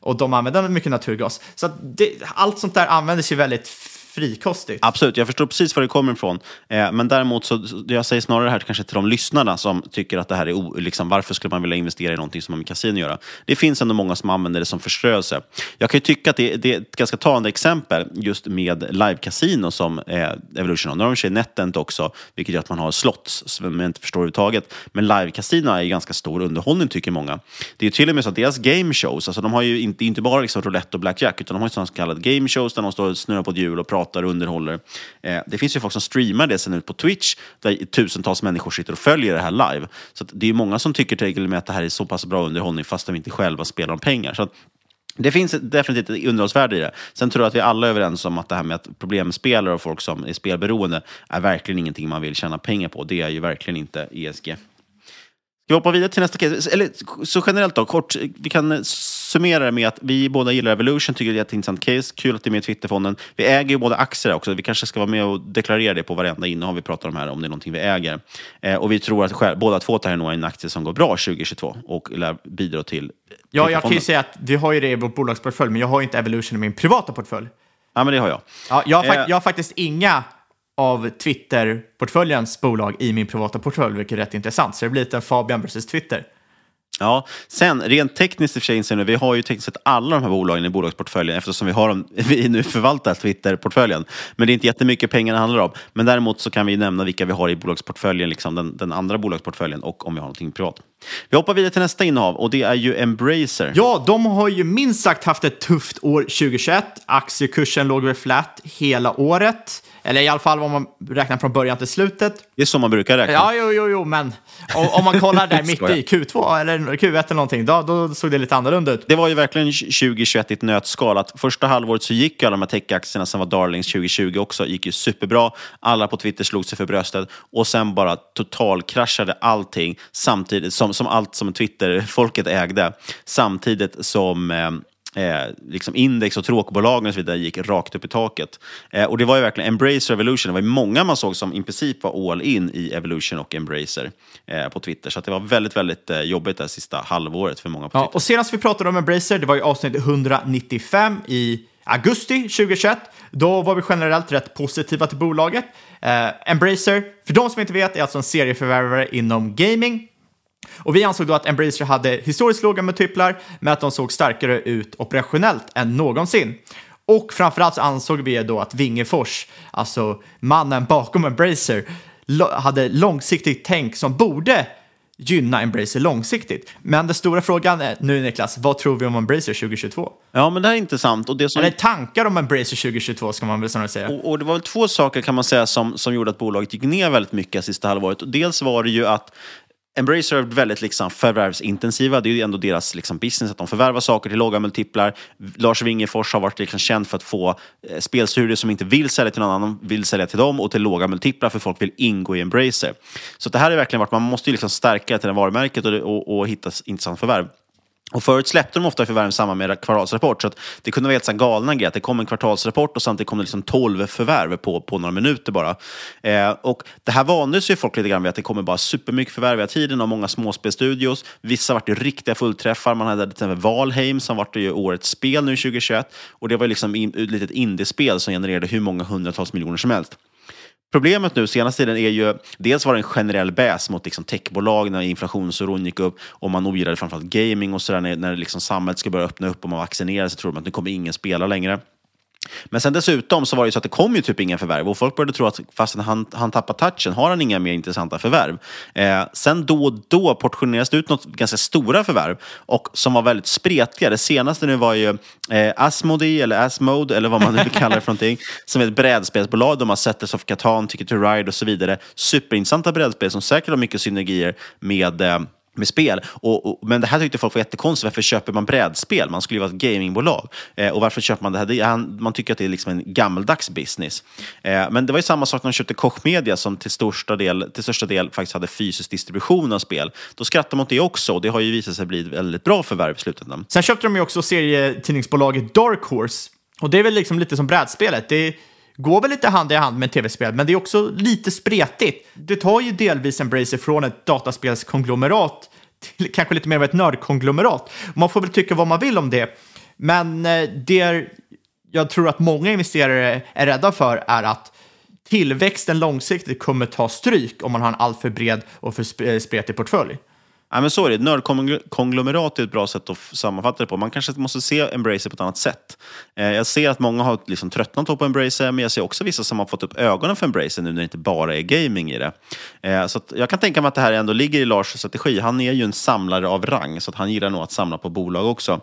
Och de använder mycket naturgas. Så det, allt sånt där användes ju väldigt frikostigt. Absolut, jag förstår precis var det kommer ifrån. Eh, men däremot, så, jag säger snarare det här kanske till de lyssnarna som tycker att det här är o, liksom, varför skulle man vilja investera i någonting som har med kasino att göra? Det finns ändå många som använder det som förströelse. Jag kan ju tycka att det, det är ett ganska talande exempel just med live-casino som eh, Evolution har. Nu har de i NetEnt också, vilket gör att man har slots som jag inte förstår överhuvudtaget. Men live-casino är ju ganska stor underhållning tycker många. Det är ju till och med så att deras game shows, alltså de har ju inte, inte bara liksom roulette och blackjack, utan de har ju så kallade game shows där de står och snurrar på ett hjul och pratar pratar och underhåller. Eh, det finns ju folk som streamar det sen ut på Twitch, där tusentals människor sitter och följer det här live. Så det är många som tycker till och med att det här är så pass bra underhållning, fast de inte själva spelar om pengar. Så det finns definitivt ett underhållsvärde i det. Sen tror jag att vi alla är överens om att det här med att problemspelare och folk som är spelberoende är verkligen ingenting man vill tjäna pengar på. Det är ju verkligen inte ESG. Vi hoppa vidare till nästa case? Eller så generellt då, kort. Vi kan summera det med att vi båda gillar Evolution, tycker det är ett intressant case. Kul att det är med i Twitterfonden. Vi äger ju båda aktier också. Vi kanske ska vara med och deklarera det på varenda innehav vi pratar om här, om det är någonting vi äger. Eh, och vi tror att själv, båda två tar här nog en aktie som går bra 2022 och lär bidra till Ja, jag kan ju säga att vi har ju det i vår bolagsportfölj, men jag har ju inte Evolution i min privata portfölj. Ja, men det har jag. Ja, jag, har, eh. jag har faktiskt inga av Twitter-portföljens bolag i min privata portfölj, vilket är rätt intressant. Så det blir lite Fabian versus Twitter. Ja, sen rent tekniskt i och för sig nu, vi har ju tekniskt sett alla de här bolagen i bolagsportföljen eftersom vi har dem, vi nu förvaltar Twitter-portföljen. Men det är inte jättemycket pengar det handlar om. Men däremot så kan vi nämna vilka vi har i bolagsportföljen, liksom den, den andra bolagsportföljen och om vi har någonting privat. Vi hoppar vidare till nästa innehav och det är ju Embracer. Ja, de har ju minst sagt haft ett tufft år 2021. Aktiekursen låg väl flat hela året. Eller i alla fall om man räknar från början till slutet. Det är så man brukar räkna. Ja, jo, jo, jo, men om, om man kollar där mitt i Q2 eller Q1 eller någonting, då, då såg det lite annorlunda ut. Det var ju verkligen 2021 i ett nötskal. Att första halvåret så gick ju alla de här techaktierna som var darlings 2020 också, gick ju superbra. Alla på Twitter slog sig för bröstet och sen bara totalkraschade allting samtidigt som, som allt som Twitter-folket ägde. Samtidigt som eh, Eh, liksom index och tråkbolagen och så vidare gick rakt upp i taket. Eh, och det var ju verkligen Embracer Evolution. Det var ju många man såg som i princip var all in i Evolution och Embracer eh, på Twitter. Så det var väldigt, väldigt eh, jobbigt det sista halvåret för många på Ja, Twitter. och senast vi pratade om Embracer, det var ju avsnitt 195 i augusti 2021. Då var vi generellt rätt positiva till bolaget. Eh, Embracer, för de som inte vet, är alltså en serieförvärvare inom gaming. Och vi ansåg då att Embracer hade historiskt låga multiplar, men att de såg starkare ut operationellt än någonsin. Och framförallt så ansåg vi då att Wingefors, alltså mannen bakom Embracer, hade långsiktigt tänk som borde gynna Embracer långsiktigt. Men den stora frågan är nu Niklas, vad tror vi om Embracer 2022? Ja, men det här är intressant. Och det som... Eller tankar om Embracer 2022 ska man väl snarare säga. Och, och det var väl två saker kan man säga som, som gjorde att bolaget gick ner väldigt mycket sista halvåret. Och dels var det ju att Embracer är väldigt liksom förvärvsintensiva. Det är ju ändå deras liksom business att de förvärvar saker till låga multiplar. Lars Wingefors har varit liksom känd för att få eh, spelstudier som inte vill sälja till någon annan, vill sälja till dem och till låga multiplar för folk vill ingå i Embracer. Så det här är verkligen vart man måste ju liksom stärka till det varumärket och, och, och hitta intressant förvärv. Och förut släppte de ofta förvärv i samband med kvartalsrapport, så att det kunde vara helt så galna grejer. Att det kom en kvartalsrapport och samtidigt kom det liksom 12 förvärv på, på några minuter bara. Eh, och det här vande sig folk lite grann vid att det kommer bara supermycket förvärv hela tiden av många småspelstudios. Vissa vart ju riktiga fullträffar. Man hade till exempel Valheim som vart ju årets spel nu 2021. Och det var ju liksom in, ett litet indiespel som genererade hur många hundratals miljoner som helst. Problemet nu senaste tiden är ju, dels var det en generell bäs mot liksom techbolag när inflationsoron gick upp och man ogillade framförallt gaming och sådär när, när liksom samhället ska börja öppna upp och man vaccinerar sig tror man att nu kommer ingen spela längre. Men sen dessutom så var det så att det kom ju typ inga förvärv och folk började tro att fast han, han tappar touchen har han inga mer intressanta förvärv. Eh, sen då och då portioneras det ut något ganska stora förvärv och som var väldigt spretiga. Det senaste nu var ju eh, Asmodee eller Asmode eller vad man nu vill kalla det för någonting. Som är ett brädspelsbolag. De har Settlers of Catan, Ticket to Ride och så vidare. Superintressanta brädspel som säkert har mycket synergier med eh, med spel. Och, och, men det här tyckte folk var jättekonstigt. Varför köper man brädspel? Man skulle ju vara ett gamingbolag. Eh, och varför köper man det här? Det, han, man tycker att det är liksom en gammaldags business. Eh, men det var ju samma sak när de köpte Koch Media som till största, del, till största del faktiskt hade fysisk distribution av spel. Då skrattade man åt det också och det har ju visat sig bli ett väldigt bra förvärv i slutändan. Sen köpte de ju också serietidningsbolaget Dark Horse. Och det är väl liksom lite som brädspelet. Det går väl lite hand i hand med tv-spel, men det är också lite spretigt. Det tar ju delvis Embracer från ett dataspelskonglomerat till kanske lite mer av ett nördkonglomerat. Man får väl tycka vad man vill om det, men eh, det jag tror att många investerare är rädda för är att tillväxten långsiktigt kommer ta stryk om man har en alltför bred och för eh, spretig portfölj. Ja, men sorry. Nördkonglomerat är ett bra sätt att sammanfatta det på. Man kanske måste se Embracer på ett annat sätt. Eh, jag ser att många har liksom tröttnat på Embracer, men jag ser också vissa som har fått upp ögonen för Embracer nu när det inte bara är gaming i det. Eh, så jag kan tänka mig att det här ändå ligger i Lars strategi. Han är ju en samlare av rang, så att han gillar nog att samla på bolag också.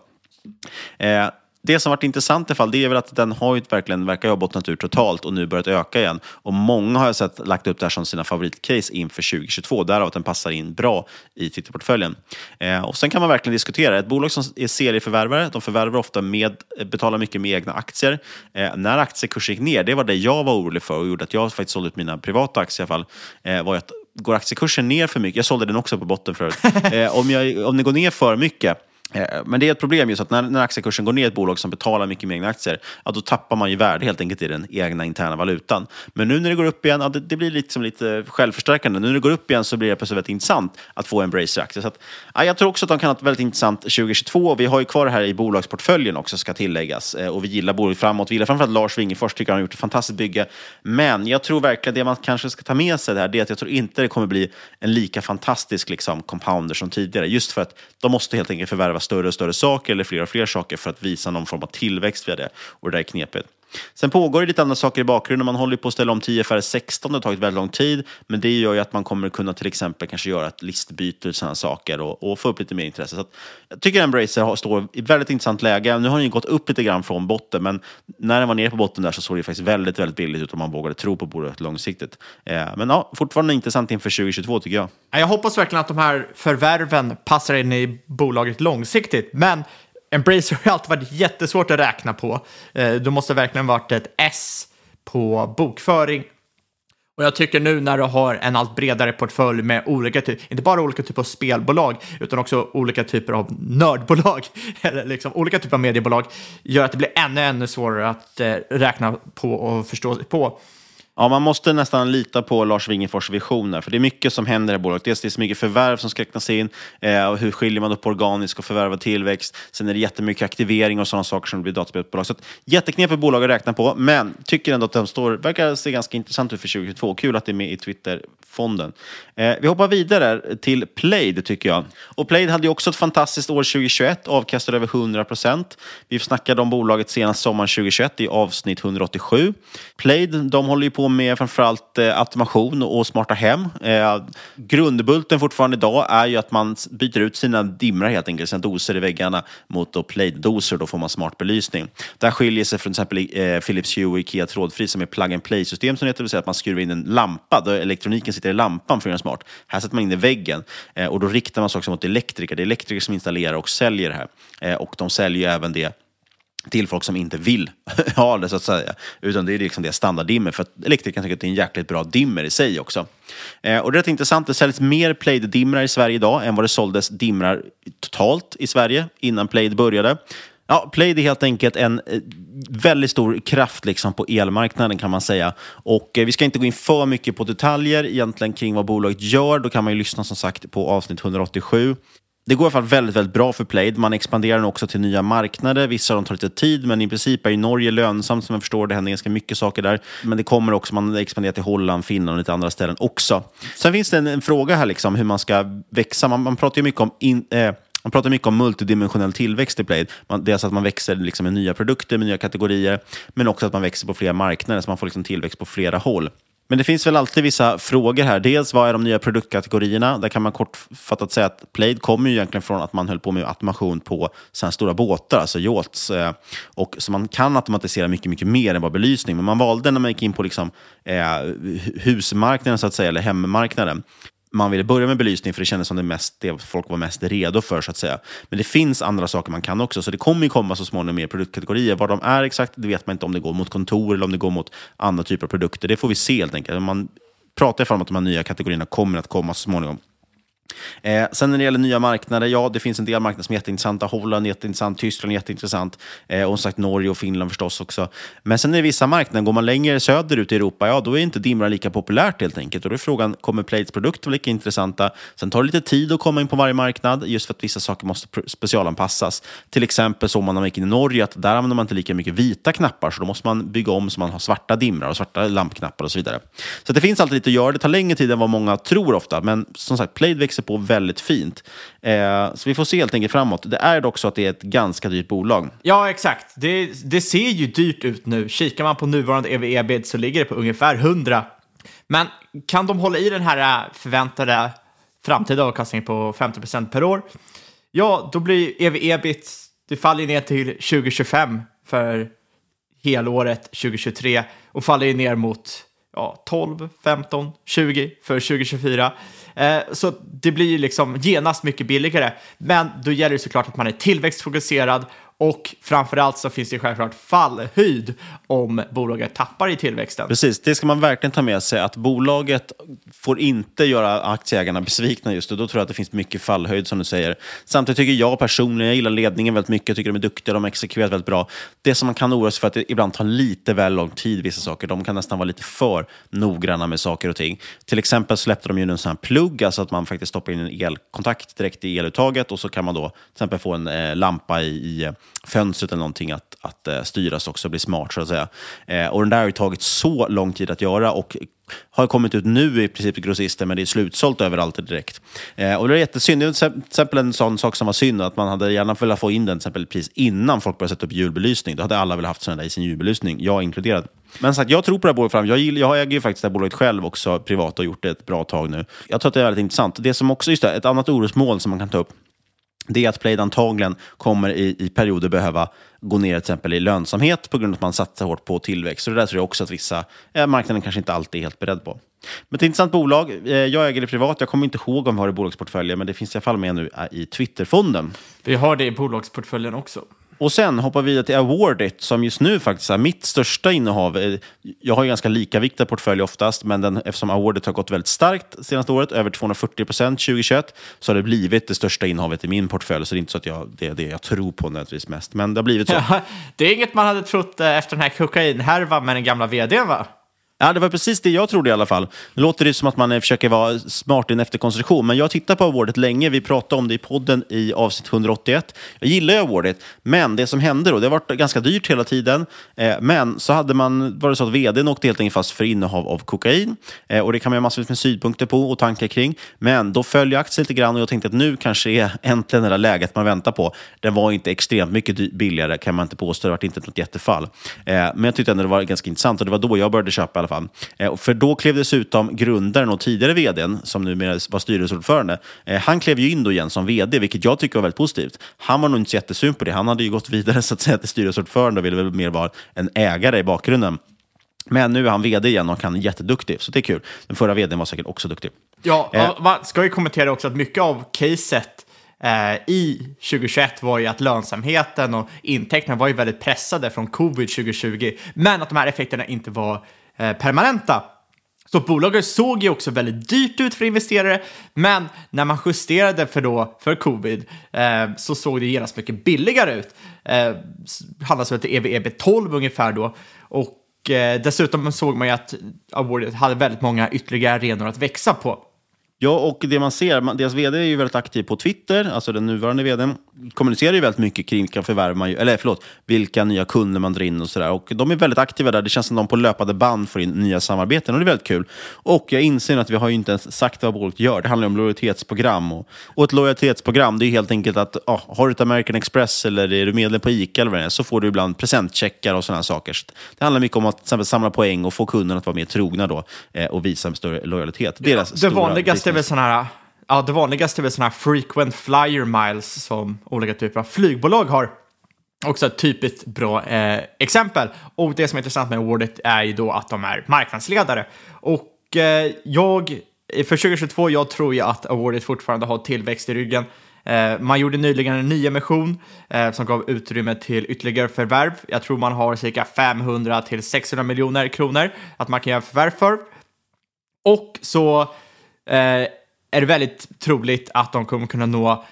Eh, Eh, det som varit intressant i fall, det är väl att den har ju verkligen, verkar ha bottnat ur totalt och nu börjat öka igen. Och många har jag sett lagt upp det här som sina favoritcase inför 2022, därav att den passar in bra i Twitterportföljen. Eh, och sen kan man verkligen diskutera, ett bolag som är serieförvärvare, de förvärvar ofta med, betalar mycket med egna aktier. Eh, när aktiekursen gick ner, det var det jag var orolig för och gjorde att jag faktiskt sålde ut mina privata aktier i alla fall, eh, var att går aktiekursen ner för mycket, jag sålde den också på botten förut, eh, om, jag, om det går ner för mycket Eh, Eh, men det är ett problem just att när, när aktiekursen går ner i ett bolag som betalar mycket mer egna aktier, ja, då tappar man ju värde helt enkelt i den egna interna valutan. Men nu när det går upp igen, ja, det, det blir liksom lite självförstärkande. Nu när det går upp igen så blir det plötsligt väldigt intressant att få Embracer-aktier. Så att, ja, jag tror också att de kan ha ett väldigt intressant 2022. Vi har ju kvar det här i bolagsportföljen också, ska tilläggas. Eh, och vi gillar bolaget framåt. Vi gillar framförallt Lars Wingefors, tycker han har gjort ett fantastiskt bygge. Men jag tror verkligen det man kanske ska ta med sig där, det är att jag tror inte det kommer bli en lika fantastisk liksom, compounder som tidigare. Just för att de måste helt enkelt förvärva större och större saker eller fler och fler saker för att visa någon form av tillväxt via det. Och det där är knepigt. Sen pågår det lite andra saker i bakgrunden. Man håller på att ställa om 10 FR 16. Det har tagit väldigt lång tid. Men det gör ju att man kommer kunna till exempel kanske göra ett listbyte och sådana saker och, och få upp lite mer intresse. Så att jag tycker Embracer har, står i väldigt intressant läge. Nu har den ju gått upp lite grann från botten, men när den var nere på botten där så såg det faktiskt väldigt, väldigt billigt ut om man vågade tro på bolaget långsiktigt. Eh, men ja, fortfarande intressant inför 2022 tycker jag. Jag hoppas verkligen att de här förvärven passar in i bolaget långsiktigt, men Embracer har alltid varit jättesvårt att räkna på. Eh, Det måste verkligen varit ett S på bokföring. Och jag tycker nu när du har en allt bredare portfölj med olika typer, inte bara olika typer av spelbolag, utan också olika typer av nördbolag, eller liksom olika typer av mediebolag, gör att det blir ännu, ännu svårare att eh, räkna på och förstå sig på. Ja, man måste nästan lita på Lars Wingefors visioner, för det är mycket som händer i bolaget. Dels det är så mycket förvärv som ska räknas in, eh, och hur skiljer man upp organisk och förvärvad tillväxt? Sen är det jättemycket aktivering och sådana saker som blir dataspelsbolag. Så jätteknepigt bolag att räkna på, men tycker ändå att de står, verkar se ganska intressant ut för 2022. Kul att det är med i Twitterfonden. Eh, vi hoppar vidare till Plaid, tycker jag. Och Plaid hade ju också ett fantastiskt år 2021, avkastade över 100 procent. Vi snackade om bolaget senast sommaren 2021 i avsnitt 187. Plaid, de håller ju på med framförallt eh, automation och smarta hem. Eh, grundbulten fortfarande idag är ju att man byter ut sina dimrar helt enkelt, sina doser i väggarna mot då Plaid-doser, då får man smart belysning. Det här skiljer sig från till exempel eh, Philips Hue och Ikea trådfri som är plug and play-system som det heter, det vill säga att man skruvar in en lampa, då elektroniken sitter i lampan för att göra smart. Här sätter man in i väggen eh, och då riktar man sig också mot elektriker. Det är elektriker som installerar och säljer det här. Eh, och de säljer ju även det till folk som inte vill ha det, så att säga. Utan det är liksom det standarddimmer, för att elektrikern tycker att det är en jäkligt bra dimmer i sig också. Eh, och det är rätt intressant, det säljs mer Plaid-dimrar i Sverige idag än vad det såldes dimrar totalt i Sverige innan Plaid började. Ja, Plaid är helt enkelt en eh, väldigt stor kraft liksom på elmarknaden kan man säga. Och eh, vi ska inte gå in för mycket på detaljer egentligen kring vad bolaget gör. Då kan man ju lyssna som sagt på avsnitt 187. Det går i alla fall väldigt, väldigt bra för Plaid. Man expanderar också till nya marknader. Vissa av dem tar lite tid, men i princip är ju Norge lönsamt som jag förstår. Det händer ganska mycket saker där. Men det kommer också, man expanderar till Holland, Finland och lite andra ställen också. Sen finns det en, en fråga här, liksom, hur man ska växa. Man, man pratar ju mycket om in, eh, man pratar mycket om multidimensionell tillväxt i Plaid. Man, dels att man växer liksom med nya produkter, med nya kategorier, men också att man växer på flera marknader, så man får liksom tillväxt på flera håll. Men det finns väl alltid vissa frågor här. Dels vad är de nya produktkategorierna? Där kan man kortfattat säga att Plaid kommer ju egentligen från att man höll på med automation på sådana stora båtar, alltså yachts. Eh, och så man kan automatisera mycket, mycket mer än bara belysning. Men man valde när man gick in på liksom, eh, husmarknaden, så att säga, eller hemmarknaden, man ville börja med belysning för det kändes som det, mest, det folk var mest redo för. så att säga. Men det finns andra saker man kan också, så det kommer ju komma så småningom mer produktkategorier. Vad de är exakt, det vet man inte om det går mot kontor eller om det går mot andra typer av produkter. Det får vi se helt enkelt. Man pratar i alla fall om att de här nya kategorierna kommer att komma så småningom. Eh, sen när det gäller nya marknader, ja, det finns en del marknader som är jätteintressanta. Holland är jätteintressant, Tyskland är jätteintressant eh, och som sagt Norge och Finland förstås också. Men sen är det vissa marknader, går man längre söderut i Europa, ja, då är inte dimran lika populärt helt enkelt. Och då är frågan, kommer Plates produkter vara lika intressanta? Sen tar det lite tid att komma in på varje marknad, just för att vissa saker måste specialanpassas. Till exempel så när man gick in i Norge, att där använder man inte lika mycket vita knappar, så då måste man bygga om så man har svarta dimrar och svarta lampknappar och så vidare. Så det finns alltid lite att göra. Det tar längre tid än vad många tror ofta, men som sagt, Plate växer på väldigt fint. Eh, så vi får se helt enkelt framåt. Det är dock så att det är ett ganska dyrt bolag. Ja, exakt. Det, det ser ju dyrt ut nu. Kikar man på nuvarande EV-EBIT så ligger det på ungefär 100. Men kan de hålla i den här eh, förväntade framtida avkastningen på 50 procent per år? Ja, då blir ev-ebit, det faller ner till 2025 för helåret 2023 och faller ner mot ja, 12, 15, 20 för 2024. Eh, så det blir ju liksom genast mycket billigare. Men då gäller det såklart att man är tillväxtfokuserad och framförallt så finns det självklart fallhöjd om bolaget tappar i tillväxten. Precis, det ska man verkligen ta med sig. Att bolaget får inte göra aktieägarna besvikna just nu. Då tror jag att det finns mycket fallhöjd som du säger. Samtidigt tycker jag personligen, jag gillar ledningen väldigt mycket. Jag tycker de är duktiga, de har exekverat väldigt bra. Det som man kan oroa sig för är att det ibland tar lite väl lång tid vissa saker. De kan nästan vara lite för noggranna med saker och ting. Till exempel släppte de ju en sån här plugg, alltså att man faktiskt stoppar in en elkontakt direkt i eluttaget och så kan man då till exempel få en eh, lampa i, i fönstret eller någonting att, att eh, styras också, bli smart så att säga. Eh, och den där har ju tagit så lång tid att göra och har kommit ut nu i princip i grossister, men det är slutsålt överallt direkt. Eh, och det är jättesynd. Det är till exempel en sån sak som var synd, att man hade gärna velat få in den till exempel precis innan folk började sätta upp julbelysning. Då hade alla velat haft sådana där i sin julbelysning, jag inkluderad. Men sagt, jag tror på det här bolaget fram. Jag, gillar, jag äger ju faktiskt det här bolaget själv också privat och gjort det ett bra tag nu. Jag tror att det är väldigt intressant. Det som också, just det, ett annat orosmål som man kan ta upp det är att Plaid antagligen kommer i, i perioder behöva gå ner till exempel i lönsamhet på grund av att man satsar hårt på tillväxt. Så det där tror jag också att vissa eh, marknaden kanske inte alltid är helt beredd på. Men ett intressant bolag. Eh, jag äger det privat. Jag kommer inte ihåg om vi har det i bolagsportföljen, men det finns i alla fall med nu eh, i Twitterfonden. Vi har det i bolagsportföljen också. Och sen hoppar vi vidare till Awardit som just nu faktiskt är mitt största innehav. Eh, jag har ju ganska likaviktad portfölj oftast, men den, eftersom Awardit har gått väldigt starkt senaste året, över 240 procent 2021, så har det blivit det största innehavet i min portfölj. Så det är inte så att jag, det är det jag tror på nödvändigtvis mest, men det har blivit så. Ja, det är inget man hade trott eh, efter den här kokainhärvan med den gamla vdn va? Ja, det var precis det jag trodde i alla fall. Nu låter det som att man eh, försöker vara smart i en efterkonstruktion, men jag har tittat på Awardit länge. Vi pratade om det i podden i avsnitt 181. Jag gillar ju Awardit, men det som hände då, det har varit ganska dyrt hela tiden, eh, men så hade man, var det så att vdn åkte helt enkelt fast för innehav av kokain, eh, och det kan man ha massvis med synpunkter på och tankar kring, men då följer aktien lite grann och jag tänkte att nu kanske är äntligen det där läget man väntar på. Den var inte extremt mycket billigare, kan man inte påstå. Det var inte något jättefall. Eh, men jag tyckte ändå det var ganska intressant och det var då jag började köpa fall. Eh, för då klev dessutom grundaren och tidigare vdn, som numera var styrelseordförande, eh, han klev ju in då igen som vd, vilket jag tycker var väldigt positivt. Han var nog inte så jättesyn på det. Han hade ju gått vidare så att säga, till styrelseordförande och ville väl mer vara en ägare i bakgrunden. Men nu är han vd igen och han är jätteduktig, så det är kul. Den förra vdn var säkert också duktig. Ja, eh. man ska ju kommentera också att mycket av caset eh, i 2021 var ju att lönsamheten och intäkterna var ju väldigt pressade från covid 2020, men att de här effekterna inte var Eh, permanenta. Så bolaget såg ju också väldigt dyrt ut för investerare, men när man justerade för, då, för covid eh, så såg det genast mycket billigare ut. Eh, handlas väl till EV-EB 12 ungefär då. Och eh, dessutom såg man ju att Awardit hade väldigt många ytterligare arenor att växa på. Ja, och det man ser, deras vd är ju väldigt aktiv på Twitter, alltså den nuvarande vdn, kommunicerar ju väldigt mycket kring vilka förvärv man, eller förlåt, vilka nya kunder man drar in och sådär. Och de är väldigt aktiva där, det känns som de på löpande band får in nya samarbeten och det är väldigt kul. Och jag inser att vi har ju inte ens sagt vad bolaget gör, det handlar om lojalitetsprogram. Och, och ett lojalitetsprogram, det är helt enkelt att ah, har du ett American Express eller är du medlem på ICA eller vad det är, så får du ibland presentcheckar och sådana saker. Så det handlar mycket om att till exempel, samla poäng och få kunderna att vara mer trogna då, eh, och visa en större lojalitet. Deras det vanligaste är väl sådana här Ja, det vanligaste är väl sådana här frequent flyer miles som olika typer av flygbolag har. Också ett typiskt bra eh, exempel. Och det som är intressant med Awardit är ju då att de är marknadsledare. Och eh, jag, för 2022, jag tror ju att Awardit fortfarande har tillväxt i ryggen. Eh, man gjorde nyligen en nyemission eh, som gav utrymme till ytterligare förvärv. Jag tror man har cirka 500 till 600 miljoner kronor att man kan göra förvärv för. Och så Eh, är det väldigt troligt att de kommer kunna nå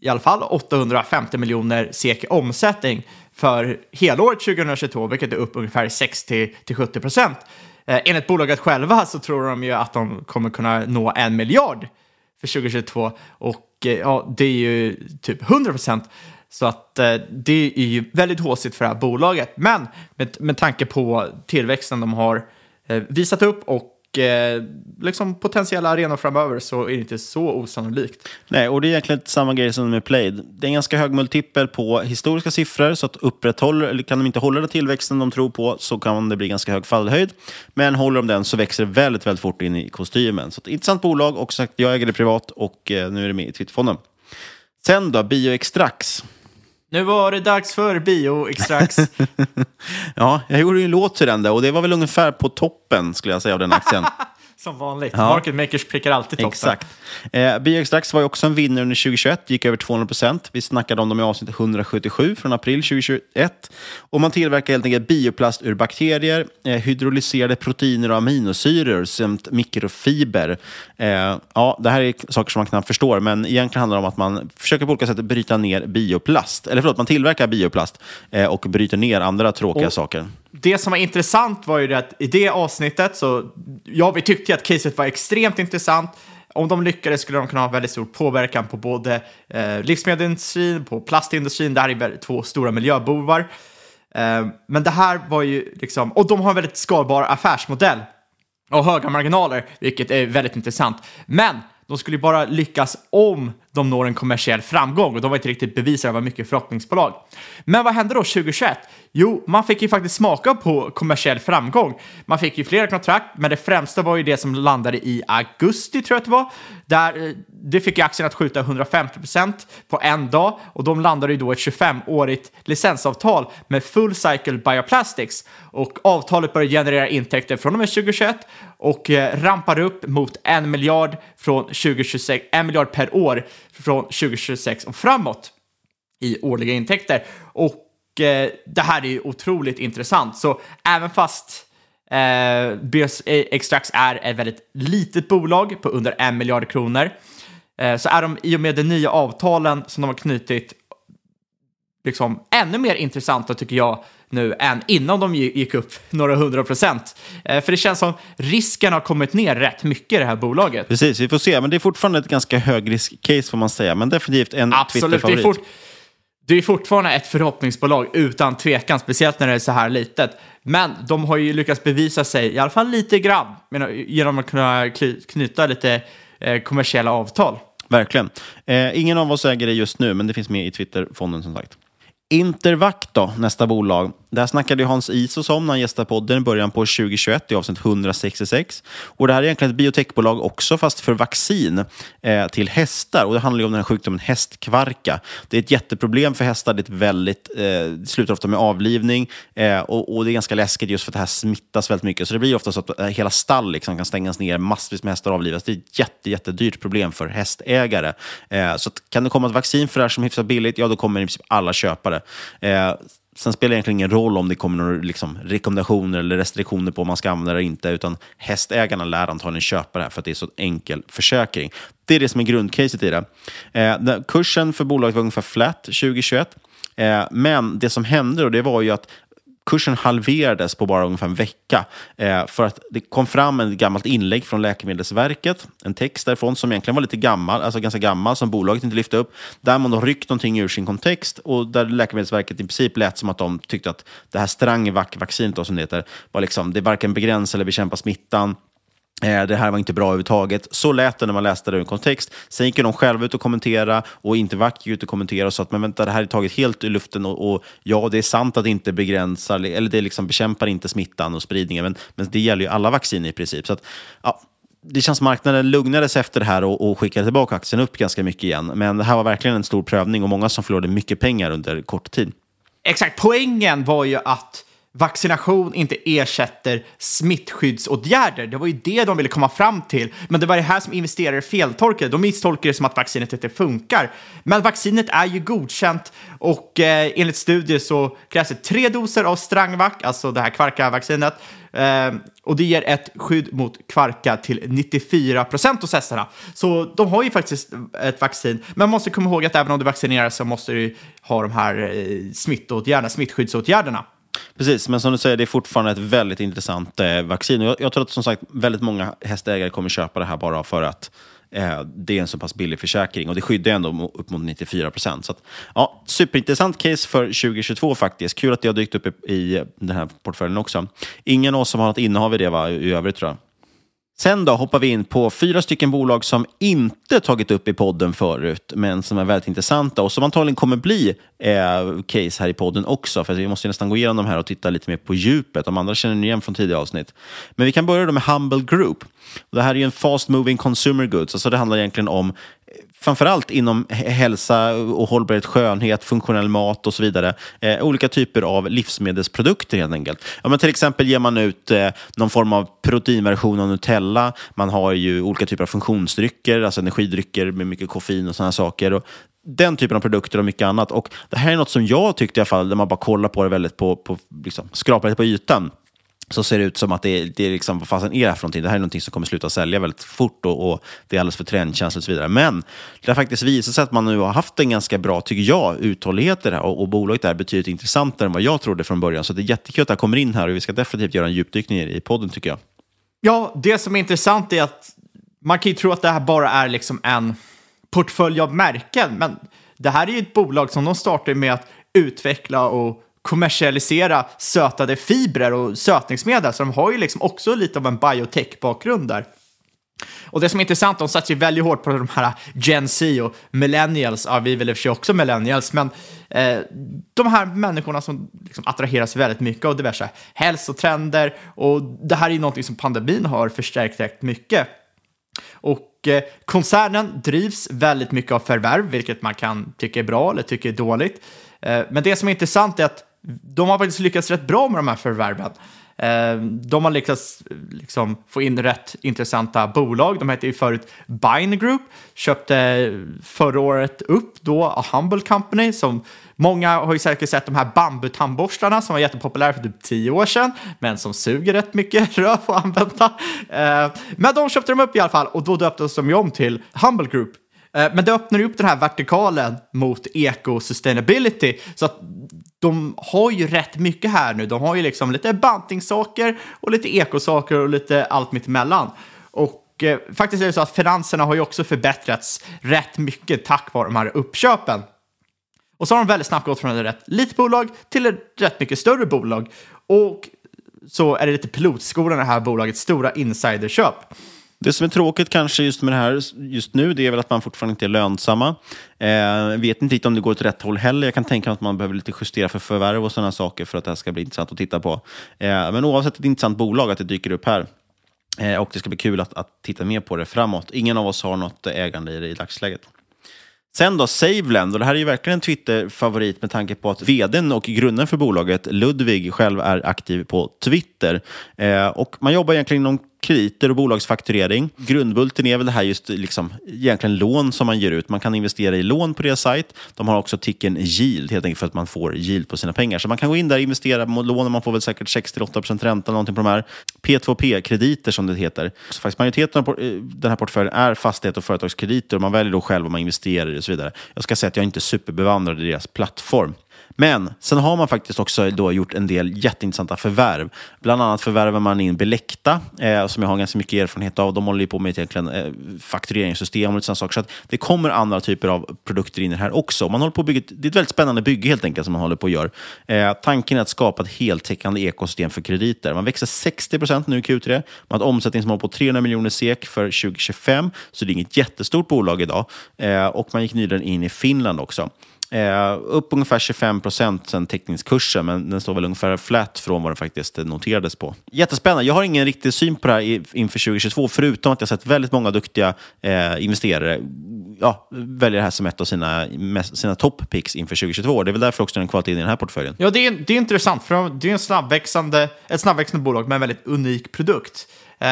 i alla fall 850 miljoner SEK i omsättning för helåret 2022, vilket är upp ungefär 60-70 procent. Eh, enligt bolaget själva så tror de ju att de kommer kunna nå en miljard för 2022 och eh, ja, det är ju typ 100 procent. Så att eh, det är ju väldigt håsigt för det här bolaget. Men med, med tanke på tillväxten de har eh, visat upp och eh, liksom potentiella arenor framöver så är det inte så osannolikt. Nej, och det är egentligen samma grej som med Played. Det är en ganska hög multipel på historiska siffror, så att upprätthåller, eller kan de inte hålla den tillväxten de tror på så kan det bli ganska hög fallhöjd. Men håller de den så växer det väldigt, väldigt fort in i kostymen. Så ett intressant bolag och sagt, jag äger det privat och eh, nu är det med i Twitterfonden. Sen då, Bioextrax. Nu var det dags för Bioextrax. ja, jag gjorde ju en låt till den där och det var väl ungefär på toppen skulle jag säga av den aktien. Som vanligt. Ja. Market makers prickar alltid toppen. Exakt. Eh, Bioextrax var ju också en vinnare under 2021, gick över 200 procent. Vi snackade om dem i avsnitt 177 från april 2021. Och man tillverkar helt enkelt bioplast ur bakterier, eh, hydrolyserade proteiner och aminosyror samt mikrofiber. Eh, ja, det här är saker som man knappt förstår, men egentligen handlar det om att man försöker på olika sätt bryta ner bioplast. Eller förlåt, man tillverkar bioplast eh, och bryter ner andra tråkiga Och- saker. Det som var intressant var ju det att i det avsnittet så, ja, vi tyckte ju att caset var extremt intressant. Om de lyckades skulle de kunna ha väldigt stor påverkan på både eh, livsmedelsindustrin, på plastindustrin. Det här är två stora miljöbovar. Eh, men det här var ju liksom, och de har en väldigt skalbar affärsmodell och höga marginaler, vilket är väldigt intressant. Men de skulle ju bara lyckas om de når en kommersiell framgång och de var inte riktigt bevisade av mycket förhoppningsbolag. Men vad hände då 2021? Jo, man fick ju faktiskt smaka på kommersiell framgång. Man fick ju flera kontrakt, men det främsta var ju det som landade i augusti, tror jag att det var. Där eh, det fick ju aktien att skjuta 150% på en dag och de landade ju då ett 25-årigt licensavtal med Full Cycle Bioplastics och avtalet började generera intäkter från och med 2021 och eh, rampar upp mot en miljard från 2026, en miljard per år från 2026 och framåt i årliga intäkter. Och eh, det här är ju otroligt intressant. Så även fast eh, BS Extracts är ett väldigt litet bolag på under en miljard kronor eh, så är de i och med de nya avtalen som de har knutit liksom ännu mer intressanta tycker jag nu än innan de gi- gick upp några hundra procent. Eh, för det känns som risken har kommit ner rätt mycket i det här bolaget. Precis, vi får se. Men det är fortfarande ett ganska högrisk-case får man säga. Men definitivt en Absolut, det är, Twitter-favorit. fort, det är fortfarande ett förhoppningsbolag utan tvekan, speciellt när det är så här litet. Men de har ju lyckats bevisa sig, i alla fall lite grann, men genom att kunna knyta lite eh, kommersiella avtal. Verkligen. Eh, ingen av oss äger det just nu, men det finns med i Twitterfonden som sagt. Intervac då, nästa bolag. Det här snackade Hans Isos om när han gästade podden i början på 2021 i avsnitt 166. Och det här är egentligen ett biotechbolag också, fast för vaccin eh, till hästar. Och det handlar ju om den här sjukdomen hästkvarka. Det är ett jätteproblem för hästar. Det, är ett väldigt, eh, det slutar ofta med avlivning eh, och, och det är ganska läskigt just för att det här smittas väldigt mycket. Så det blir ofta så att eh, hela stall liksom kan stängas ner, massvis med hästar avlivas. Det är ett jätte, jättedyrt problem för hästägare. Eh, så att, kan det komma ett vaccin för det här som är hyfsat billigt, ja då kommer i princip alla köpa det. Eh, Sen spelar det egentligen ingen roll om det kommer några liksom, rekommendationer eller restriktioner på om man ska använda det eller inte, utan hästägarna lär antagligen köpa det här för att det är så enkel försäkring. Det är det som är grundcaset i det. Eh, kursen för bolaget var ungefär flat 2021, eh, men det som hände då, det var ju att kursen halverades på bara ungefär en vecka. Eh, för att det kom fram ett gammalt inlägg från Läkemedelsverket, en text därifrån som egentligen var lite gammal, alltså ganska gammal, som bolaget inte lyfte upp. Där man då ryckt någonting ur sin kontext och där Läkemedelsverket i princip lät som att de tyckte att det här Strangvac-vaccinet, som det heter, var liksom, det varken begränsar eller bekämpar smittan. Eh, det här var inte bra överhuvudtaget. Så lät det när man läste det ur kontext. Sen gick ju de själva ut och kommentera och inte Vac gick ut och kommentera och sa att men vänta, det här är taget helt ur luften och, och ja, det är sant att det inte begränsar, eller det liksom bekämpar inte smittan och spridningen, men, men det gäller ju alla vacciner i princip. Så att, ja, det känns som marknaden lugnades efter det här och, och skickade tillbaka aktien upp ganska mycket igen. Men det här var verkligen en stor prövning och många som förlorade mycket pengar under kort tid. Exakt, poängen var ju att vaccination inte ersätter smittskyddsåtgärder. Det var ju det de ville komma fram till. Men det var det här som investerare feltolkade. De misstolkade det som att vaccinet inte funkar. Men vaccinet är ju godkänt och eh, enligt studier så krävs det tre doser av Strangvac, alltså det här kvarka-vaccinet. Eh, och det ger ett skydd mot kvarka till 94 procent hos hästarna. Så de har ju faktiskt ett vaccin. Men man måste komma ihåg att även om du vaccinerar så måste du ha de här eh, smittåtgärderna, smittskyddsåtgärderna. Precis, men som du säger, det är fortfarande ett väldigt intressant eh, vaccin. Och jag, jag tror att som sagt väldigt många hästägare kommer köpa det här bara för att eh, det är en så pass billig försäkring och det skyddar ändå upp mot 94 procent. Ja, superintressant case för 2022 faktiskt. Kul att det har dykt upp i, i den här portföljen också. Ingen av oss som har något innehav i det va, i övrigt tror jag. Sen då hoppar vi in på fyra stycken bolag som inte tagit upp i podden förut, men som är väldigt intressanta och som antagligen kommer bli eh, case här i podden också. För vi måste ju nästan gå igenom de här och titta lite mer på djupet. De andra känner ni igen från tidigare avsnitt. Men vi kan börja då med Humble Group. Och det här är ju en fast moving consumer goods. Alltså det handlar egentligen om framförallt inom hälsa och hållbarhet, skönhet, funktionell mat och så vidare. Eh, olika typer av livsmedelsprodukter helt enkelt. Ja, men till exempel ger man ut eh, någon form av proteinversion av Nutella. Man har ju olika typer av funktionsdrycker, alltså energidrycker med mycket koffein och sådana saker. Och den typen av produkter och mycket annat. Och Det här är något som jag tyckte i alla fall, när man bara kollar på det väldigt på, på liksom, skrapar lite på ytan, så ser det ut som att det är, det är liksom, vad fasen är det här för någonting? Det här är någonting som kommer sluta sälja väldigt fort och, och det är alldeles för trendkänsligt och så vidare. Men det har faktiskt visat sig att man nu har haft en ganska bra, tycker jag, uthållighet i det här och, och bolaget är betydligt intressantare än vad jag trodde från början. Så det är jättekul att det här kommer in här och vi ska definitivt göra en djupdykning i, i podden tycker jag. Ja, det som är intressant är att man kan ju tro att det här bara är liksom en portfölj av märken, men det här är ju ett bolag som de startar med att utveckla och kommersialisera sötade fibrer och sötningsmedel, så de har ju liksom också lite av en biotech-bakgrund där. Och det som är intressant, de satsar ju väldigt hårt på de här Gen Z och millennials. Ja, vi är väl i och för sig också millennials, men eh, de här människorna som liksom attraheras väldigt mycket av diverse hälsotrender. Och det här är ju någonting som pandemin har förstärkt rätt mycket. Och eh, koncernen drivs väldigt mycket av förvärv, vilket man kan tycka är bra eller tycka är dåligt. Eh, men det som är intressant är att de har faktiskt lyckats rätt bra med de här förvärven. Eh, de har lyckats liksom, få in rätt intressanta bolag. De hette ju förut Bine Group, köpte förra året upp då A Humble Company som Många har ju säkert sett de här bambutandborstarna som var jättepopulära för typ tio år sedan, men som suger rätt mycket röv att använda. Eh, men de köpte de upp i alla fall och då döptes de ju om till Humble Group. Eh, men det öppnar ju upp den här vertikalen mot eco-sustainability, så att de har ju rätt mycket här nu. De har ju liksom lite bantingsaker och lite ekosaker och lite allt mittemellan. Och eh, faktiskt är det så att finanserna har ju också förbättrats rätt mycket tack vare de här uppköpen. Och så har de väldigt snabbt gått från ett rätt litet bolag till ett rätt mycket större bolag. Och så är det lite pilotskolan i det här bolagets stora insiderköp. Det som är tråkigt kanske just med det här just nu, det är väl att man fortfarande inte är lönsamma. Eh, vet inte riktigt om det går åt rätt håll heller. Jag kan tänka mig att man behöver lite justera för förvärv och sådana saker för att det här ska bli intressant att titta på. Eh, men oavsett ett intressant bolag, att det dyker upp här. Eh, och det ska bli kul att, att titta mer på det framåt. Ingen av oss har något ägande i det i dagsläget. Sen då, Saveland, och det här är ju verkligen en Twitter-favorit med tanke på att vdn och grundaren för bolaget, Ludvig, själv är aktiv på Twitter. Eh, och man jobbar egentligen inom krediter och bolagsfakturering. Grundbulten är väl det här just liksom, egentligen lån som man ger ut. Man kan investera i lån på deras sajt. De har också ticken yield, helt enkelt för att man får yield på sina pengar. Så man kan gå in där och investera mot lån och man får väl säkert 6-8% ränta eller någonting på de här. P2P-krediter som det heter. Så faktiskt majoriteten av eh, den här portföljen är fastighet och företagskrediter och man väljer då själv om man investerar i det och så vidare. Jag ska säga att jag inte är superbevandrad i deras plattform. Men sen har man faktiskt också då gjort en del jätteintressanta förvärv. Bland annat förvärvar man in Belekta, eh, som jag har ganska mycket erfarenhet av. De håller ju på med egentligen, eh, faktureringssystem och sådana saker. Så att det kommer andra typer av produkter in i det här också. Man håller på att bygga, det är ett väldigt spännande bygge helt enkelt som man håller på att göra. Eh, tanken är att skapa ett heltäckande ekosystem för krediter. Man växer 60 procent nu i Q3. Man har ett omsättningsmål på 300 miljoner SEK för 2025, så det är inget jättestort bolag idag. Eh, och man gick nyligen in i Finland också. Eh, upp ungefär 25 procent sen teckningskursen, men den står väl ungefär flat från vad den faktiskt noterades på. Jättespännande. Jag har ingen riktig syn på det här inför 2022, förutom att jag sett väldigt många duktiga eh, investerare ja, välja det här som ett av sina, sina top picks inför 2022. Det är väl därför också den kvalat in i den här portföljen. Ja, det är, det är intressant, för det är en snabbväxande, ett snabbväxande bolag med en väldigt unik produkt. Eh,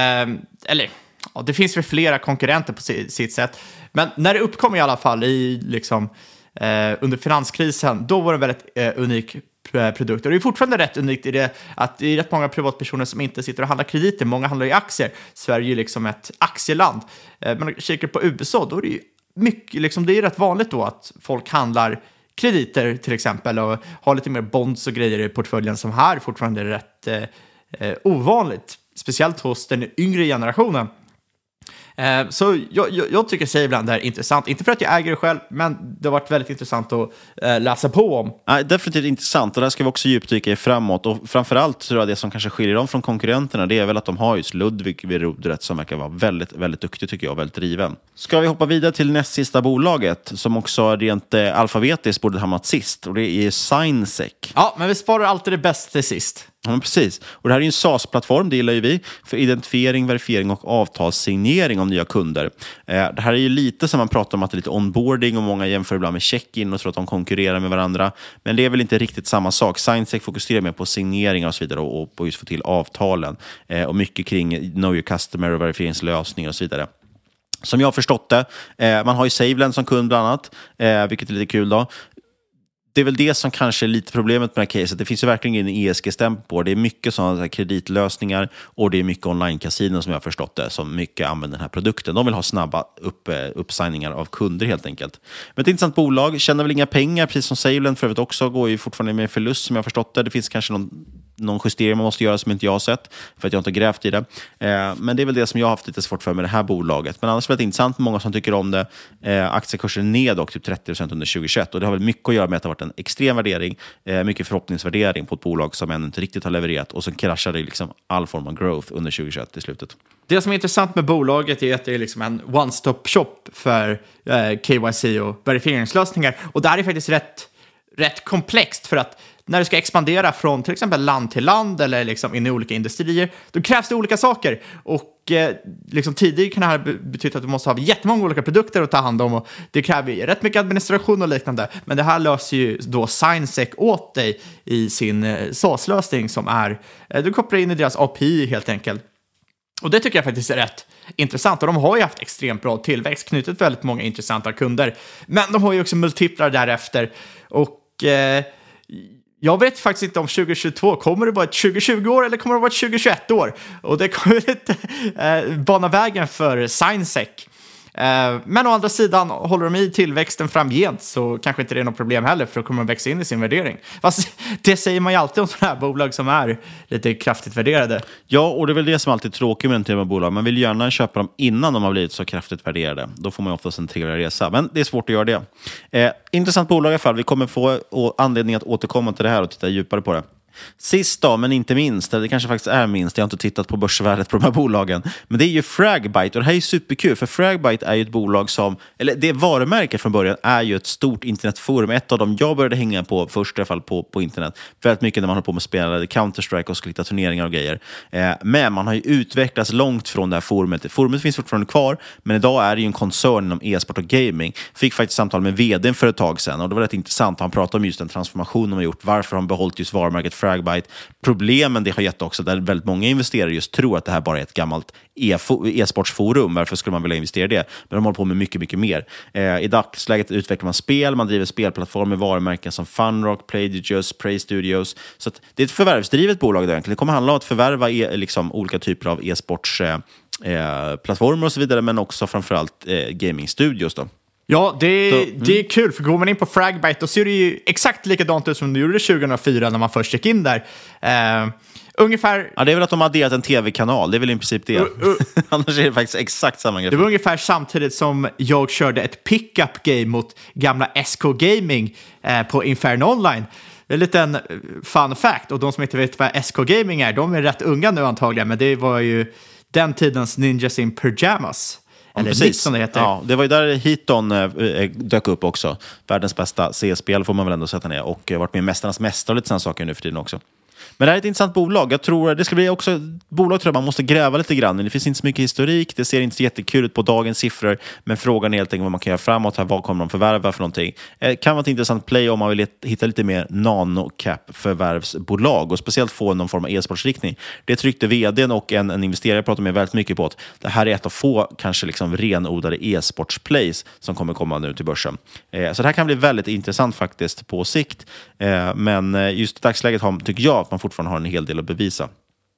eller, ja, det finns väl flera konkurrenter på sitt sätt, men när det uppkom i alla fall i, liksom, eh, Eh, under finanskrisen, då var det en väldigt eh, unik produkt. Och det är fortfarande rätt unikt i det att det är rätt många privatpersoner som inte sitter och handlar krediter, många handlar i aktier. Sverige är ju liksom ett aktieland. Eh, men kikar på USA, då är det ju mycket, liksom, det är rätt vanligt då att folk handlar krediter till exempel och har lite mer bonds och grejer i portföljen som här fortfarande är rätt eh, eh, ovanligt, speciellt hos den yngre generationen. Eh, så jag, jag, jag tycker Saveland är intressant, inte för att jag äger det själv, men det har varit väldigt intressant att eh, läsa på om. Nej, definitivt intressant och där ska vi också djupdyka i framåt. Och framförallt tror jag det som kanske skiljer dem från konkurrenterna det är väl att de har just Ludvig vid rodret som verkar vara väldigt, väldigt duktig tycker jag väldigt driven. Ska vi hoppa vidare till näst sista bolaget som också rent eh, alfabetiskt borde hamnat sist och det är Signsec. Ja, men vi sparar alltid det bästa till sist. Ja, men precis. Och det här är en SaaS-plattform, det gillar ju vi, för identifiering, verifiering och avtalssignering av nya kunder. Eh, det här är ju lite som man pratar om att det är lite onboarding och många jämför ibland med check-in och tror att de konkurrerar med varandra. Men det är väl inte riktigt samma sak. Signsec fokuserar mer på signeringar och så vidare och, och på just få till avtalen eh, och mycket kring know your customer och verifieringslösningar och så vidare. Som jag har förstått det, eh, man har ju SaveLend som kund bland annat, eh, vilket är lite kul. då det är väl det som kanske är lite problemet med det här caset. Det finns ju verkligen ingen ESG-stämpel på det. är mycket sådana kreditlösningar och det är mycket online-casino som jag har förstått det, som mycket använder den här produkten. De vill ha snabba upp, eh, uppsigningar av kunder helt enkelt. Men ett intressant bolag, tjänar väl inga pengar, precis som Savelend för övrigt också, går ju fortfarande med förlust som jag har förstått det. Det finns kanske någon, någon justering man måste göra som inte jag har sett, för att jag inte har grävt i det. Eh, men det är väl det som jag har haft lite svårt för med det här bolaget. Men annars väldigt intressant, många som tycker om det. Eh, aktiekursen ned dock typ 30% under 2021 och det har väl mycket att göra med att det har varit en extrem värdering, eh, mycket förhoppningsvärdering på ett bolag som ännu inte riktigt har levererat och sen kraschade liksom all form av growth under 2021 i slutet. Det som är intressant med bolaget är att det är liksom en one-stop shop för eh, KYC och verifieringslösningar. Och där är faktiskt rätt, rätt komplext för att när du ska expandera från till exempel land till land eller liksom in i olika industrier, då krävs det olika saker. Och eh, liksom tidigare kan det här betyda att du måste ha jättemånga olika produkter att ta hand om och det kräver ju rätt mycket administration och liknande. Men det här löser ju då Signsec åt dig i sin eh, SAS-lösning som är, eh, du kopplar in i deras API helt enkelt. Och det tycker jag faktiskt är rätt intressant och de har ju haft extremt bra tillväxt, knutit väldigt många intressanta kunder. Men de har ju också multiplar därefter och eh, jag vet faktiskt inte om 2022 kommer det vara ett 2020-år eller kommer det vara ett 2021-år. Och det kommer lite eh, bana vägen för Signsec. Eh, men å andra sidan, håller de i tillväxten framgent så kanske inte det är något problem heller för då kommer de växa in i sin värdering. Fast det säger man ju alltid om sådana här bolag som är lite kraftigt värderade. Ja, och det är väl det som alltid är tråkigt med den typen av bolag. Man vill gärna köpa dem innan de har blivit så kraftigt värderade. Då får man oftast en trevligare resa. Men det är svårt att göra det. Eh, intressant bolag i alla fall. Vi kommer få anledning att återkomma till det här och titta djupare på det. Sist då, men inte minst, eller det kanske faktiskt är minst, jag har inte tittat på börsvärdet på de här bolagen, men det är ju Fragbite och det här är superkul för Fragbite är ju ett bolag som, eller det varumärket från början är ju ett stort internetforum, ett av dem jag började hänga på först i alla fall på, på internet, väldigt mycket när man håller på med spelade Counter-Strike och skulle hitta turneringar och grejer. Eh, men man har ju utvecklats långt från det här forumet. Forumet finns fortfarande kvar, men idag är det ju en koncern inom e-sport och gaming. Fick faktiskt samtal med vdn för ett tag sedan och det var rätt intressant. Han pratade om just den transformation de har gjort, varför de har behållit just varumärket Fragbite. Problemen det har gett också, där väldigt många investerare just tror att det här bara är ett gammalt e-sportsforum. Varför skulle man vilja investera i det? Men de håller på med mycket, mycket mer. Eh, I dagsläget utvecklar man spel, man driver spelplattformar, varumärken som Funrock, Playdigious, Prey Studios. Så det är ett förvärvsdrivet bolag. Där. Det kommer handla om att förvärva e liksom, olika typer av e-sports eh, eh plattformar och så vidare, men också framförallt eh, gaming-studios. Ja, det, så, mm. det är kul, för går man in på Fragbite då ser det ju exakt likadant ut som det gjorde 2004 när man först gick in där. Uh, ungefär... Ja, det är väl att de har adderat en tv-kanal, det är väl i princip det. Uh, uh, Annars är det faktiskt exakt samma grej. Det var ungefär samtidigt som jag körde ett pickup game mot gamla SK Gaming uh, på Inferno Online. Det är en liten fun fact, och de som inte vet vad SK Gaming är, de är rätt unga nu antagligen, men det var ju den tidens Ninjas in Pyjamas. Eller precis. Nick som det heter. Ja, det var ju där Heaton äh, dök upp också. Världens bästa C-spel får man väl ändå sätta ner. Och äh, varit med i Mästarnas Mästare och lite sådana saker nu för tiden också. Men det här är ett intressant bolag. Jag tror det ska bli också bolag tror jag man måste gräva lite grann Det finns inte så mycket historik. Det ser inte så jättekul ut på dagens siffror. Men frågan är helt enkelt vad man kan göra framåt. Här. Vad kommer de förvärva för någonting? Det kan vara ett intressant play om man vill hitta lite mer nanocap förvärvsbolag och speciellt få någon form av e-sportsriktning. Det tryckte vdn och en, en investerare pratar med väldigt mycket på att det här är ett av få kanske liksom renodlade e-sportsplays som kommer komma nu till börsen. Eh, så det här kan bli väldigt intressant faktiskt på sikt. Eh, men eh, just i dagsläget har, tycker jag att man fortfarande har en hel del att bevisa.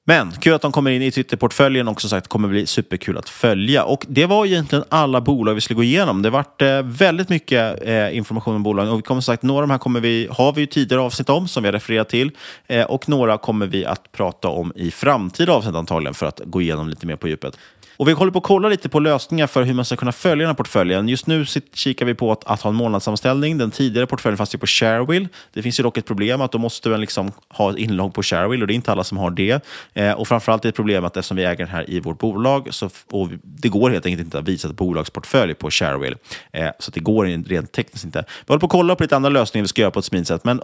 Men kul att de kommer in i Twitterportföljen och som sagt kommer bli superkul att följa. Och det var egentligen alla bolag vi skulle gå igenom. Det vart eh, väldigt mycket eh, information om bolagen och vi kommer sagt några av de här kommer vi, har vi ju tidigare avsnitt om som vi har refererat till eh, och några kommer vi att prata om i framtida avsnitt antagligen för att gå igenom lite mer på djupet. Och vi håller på att kolla lite på lösningar för hur man ska kunna följa den här portföljen. Just nu kikar vi på att, att ha en månadssammanställning. Den tidigare portföljen fanns ju på Sharewill. Det finns ju dock ett problem att då måste man liksom ha ett inlogg på Sharewill och det är inte alla som har det. Eh, och framförallt är det ett problem att eftersom vi äger den här i vårt bolag så och det går helt enkelt inte att visa ett bolagsportfölj på Sharewill. Eh, så det går rent tekniskt inte. Vi håller på att kolla på lite andra lösningar vi ska göra på ett smidigt sätt. Men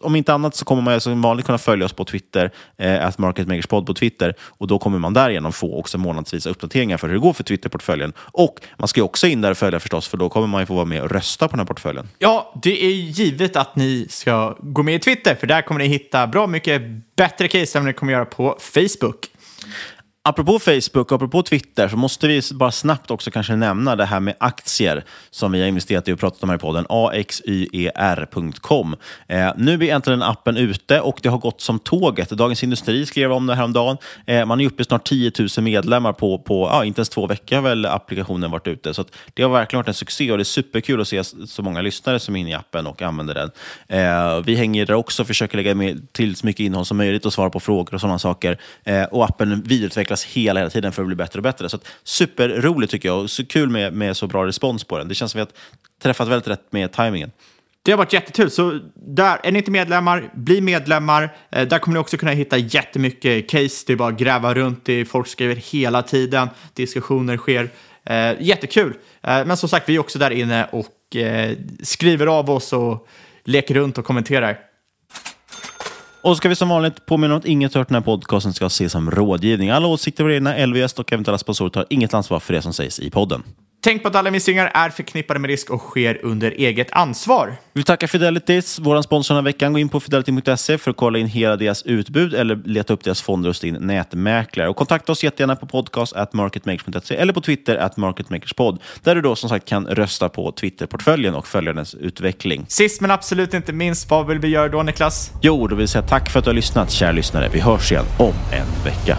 om inte annat så kommer man som vanligt kunna följa oss på Twitter, eh, att Marketmakerspod på Twitter. Och då kommer man därigenom få också månadsvisa uppdateringar för hur det går för Twitterportföljen. Och man ska ju också in där och följa förstås, för då kommer man ju få vara med och rösta på den här portföljen. Ja, det är givet att ni ska gå med i Twitter, för där kommer ni hitta bra mycket bättre case än vad ni kommer göra på Facebook. Apropå Facebook och apropå Twitter så måste vi bara snabbt också kanske nämna det här med aktier som vi har investerat i och pratat om här i podden, axyer.com. Eh, nu är äntligen appen ute och det har gått som tåget. Dagens Industri skrev om det häromdagen. Eh, man är uppe i snart 10 000 medlemmar på, på ja, inte ens två veckor har väl applikationen varit ute. Så det har verkligen varit en succé och det är superkul att se så många lyssnare som är inne i appen och använder den. Eh, vi hänger där också och försöker lägga med till så mycket innehåll som möjligt och svara på frågor och sådana saker. Eh, och appen vidareutvecklas utvecklas hela, hela tiden för att bli bättre och bättre. Så att, superroligt tycker jag och så kul med, med så bra respons på den. Det känns som att vi har träffat väldigt rätt med tajmingen. Det har varit jättekul. Så där, är ni inte medlemmar, bli medlemmar. Eh, där kommer ni också kunna hitta jättemycket case. Det är bara att gräva runt i. Folk skriver hela tiden. Diskussioner sker. Eh, jättekul. Eh, men som sagt, vi är också där inne och eh, skriver av oss och leker runt och kommenterar. Och så ska vi som vanligt påminna om att inget hört den här podcasten ska ses som rådgivning. Alla åsikter och egna, LVS och eventuella sponsorer tar inget ansvar för det som sägs i podden. Tänk på att alla investeringar är förknippade med risk och sker under eget ansvar. Vi vill tacka Fidelities, vår sponsor den här veckan. Gå in på fidelity.se för att kolla in hela deras utbud eller leta upp deras fonder hos din nätmäklare. Och kontakta oss jättegärna på podcast at marketmakers.se eller på Twitter at marketmakerspod där du då som sagt kan rösta på Twitterportföljen och följa dess utveckling. Sist men absolut inte minst, vad vill vi göra då Niklas? Jo, då vill jag säga tack för att du har lyssnat, kära lyssnare. Vi hörs igen om en vecka.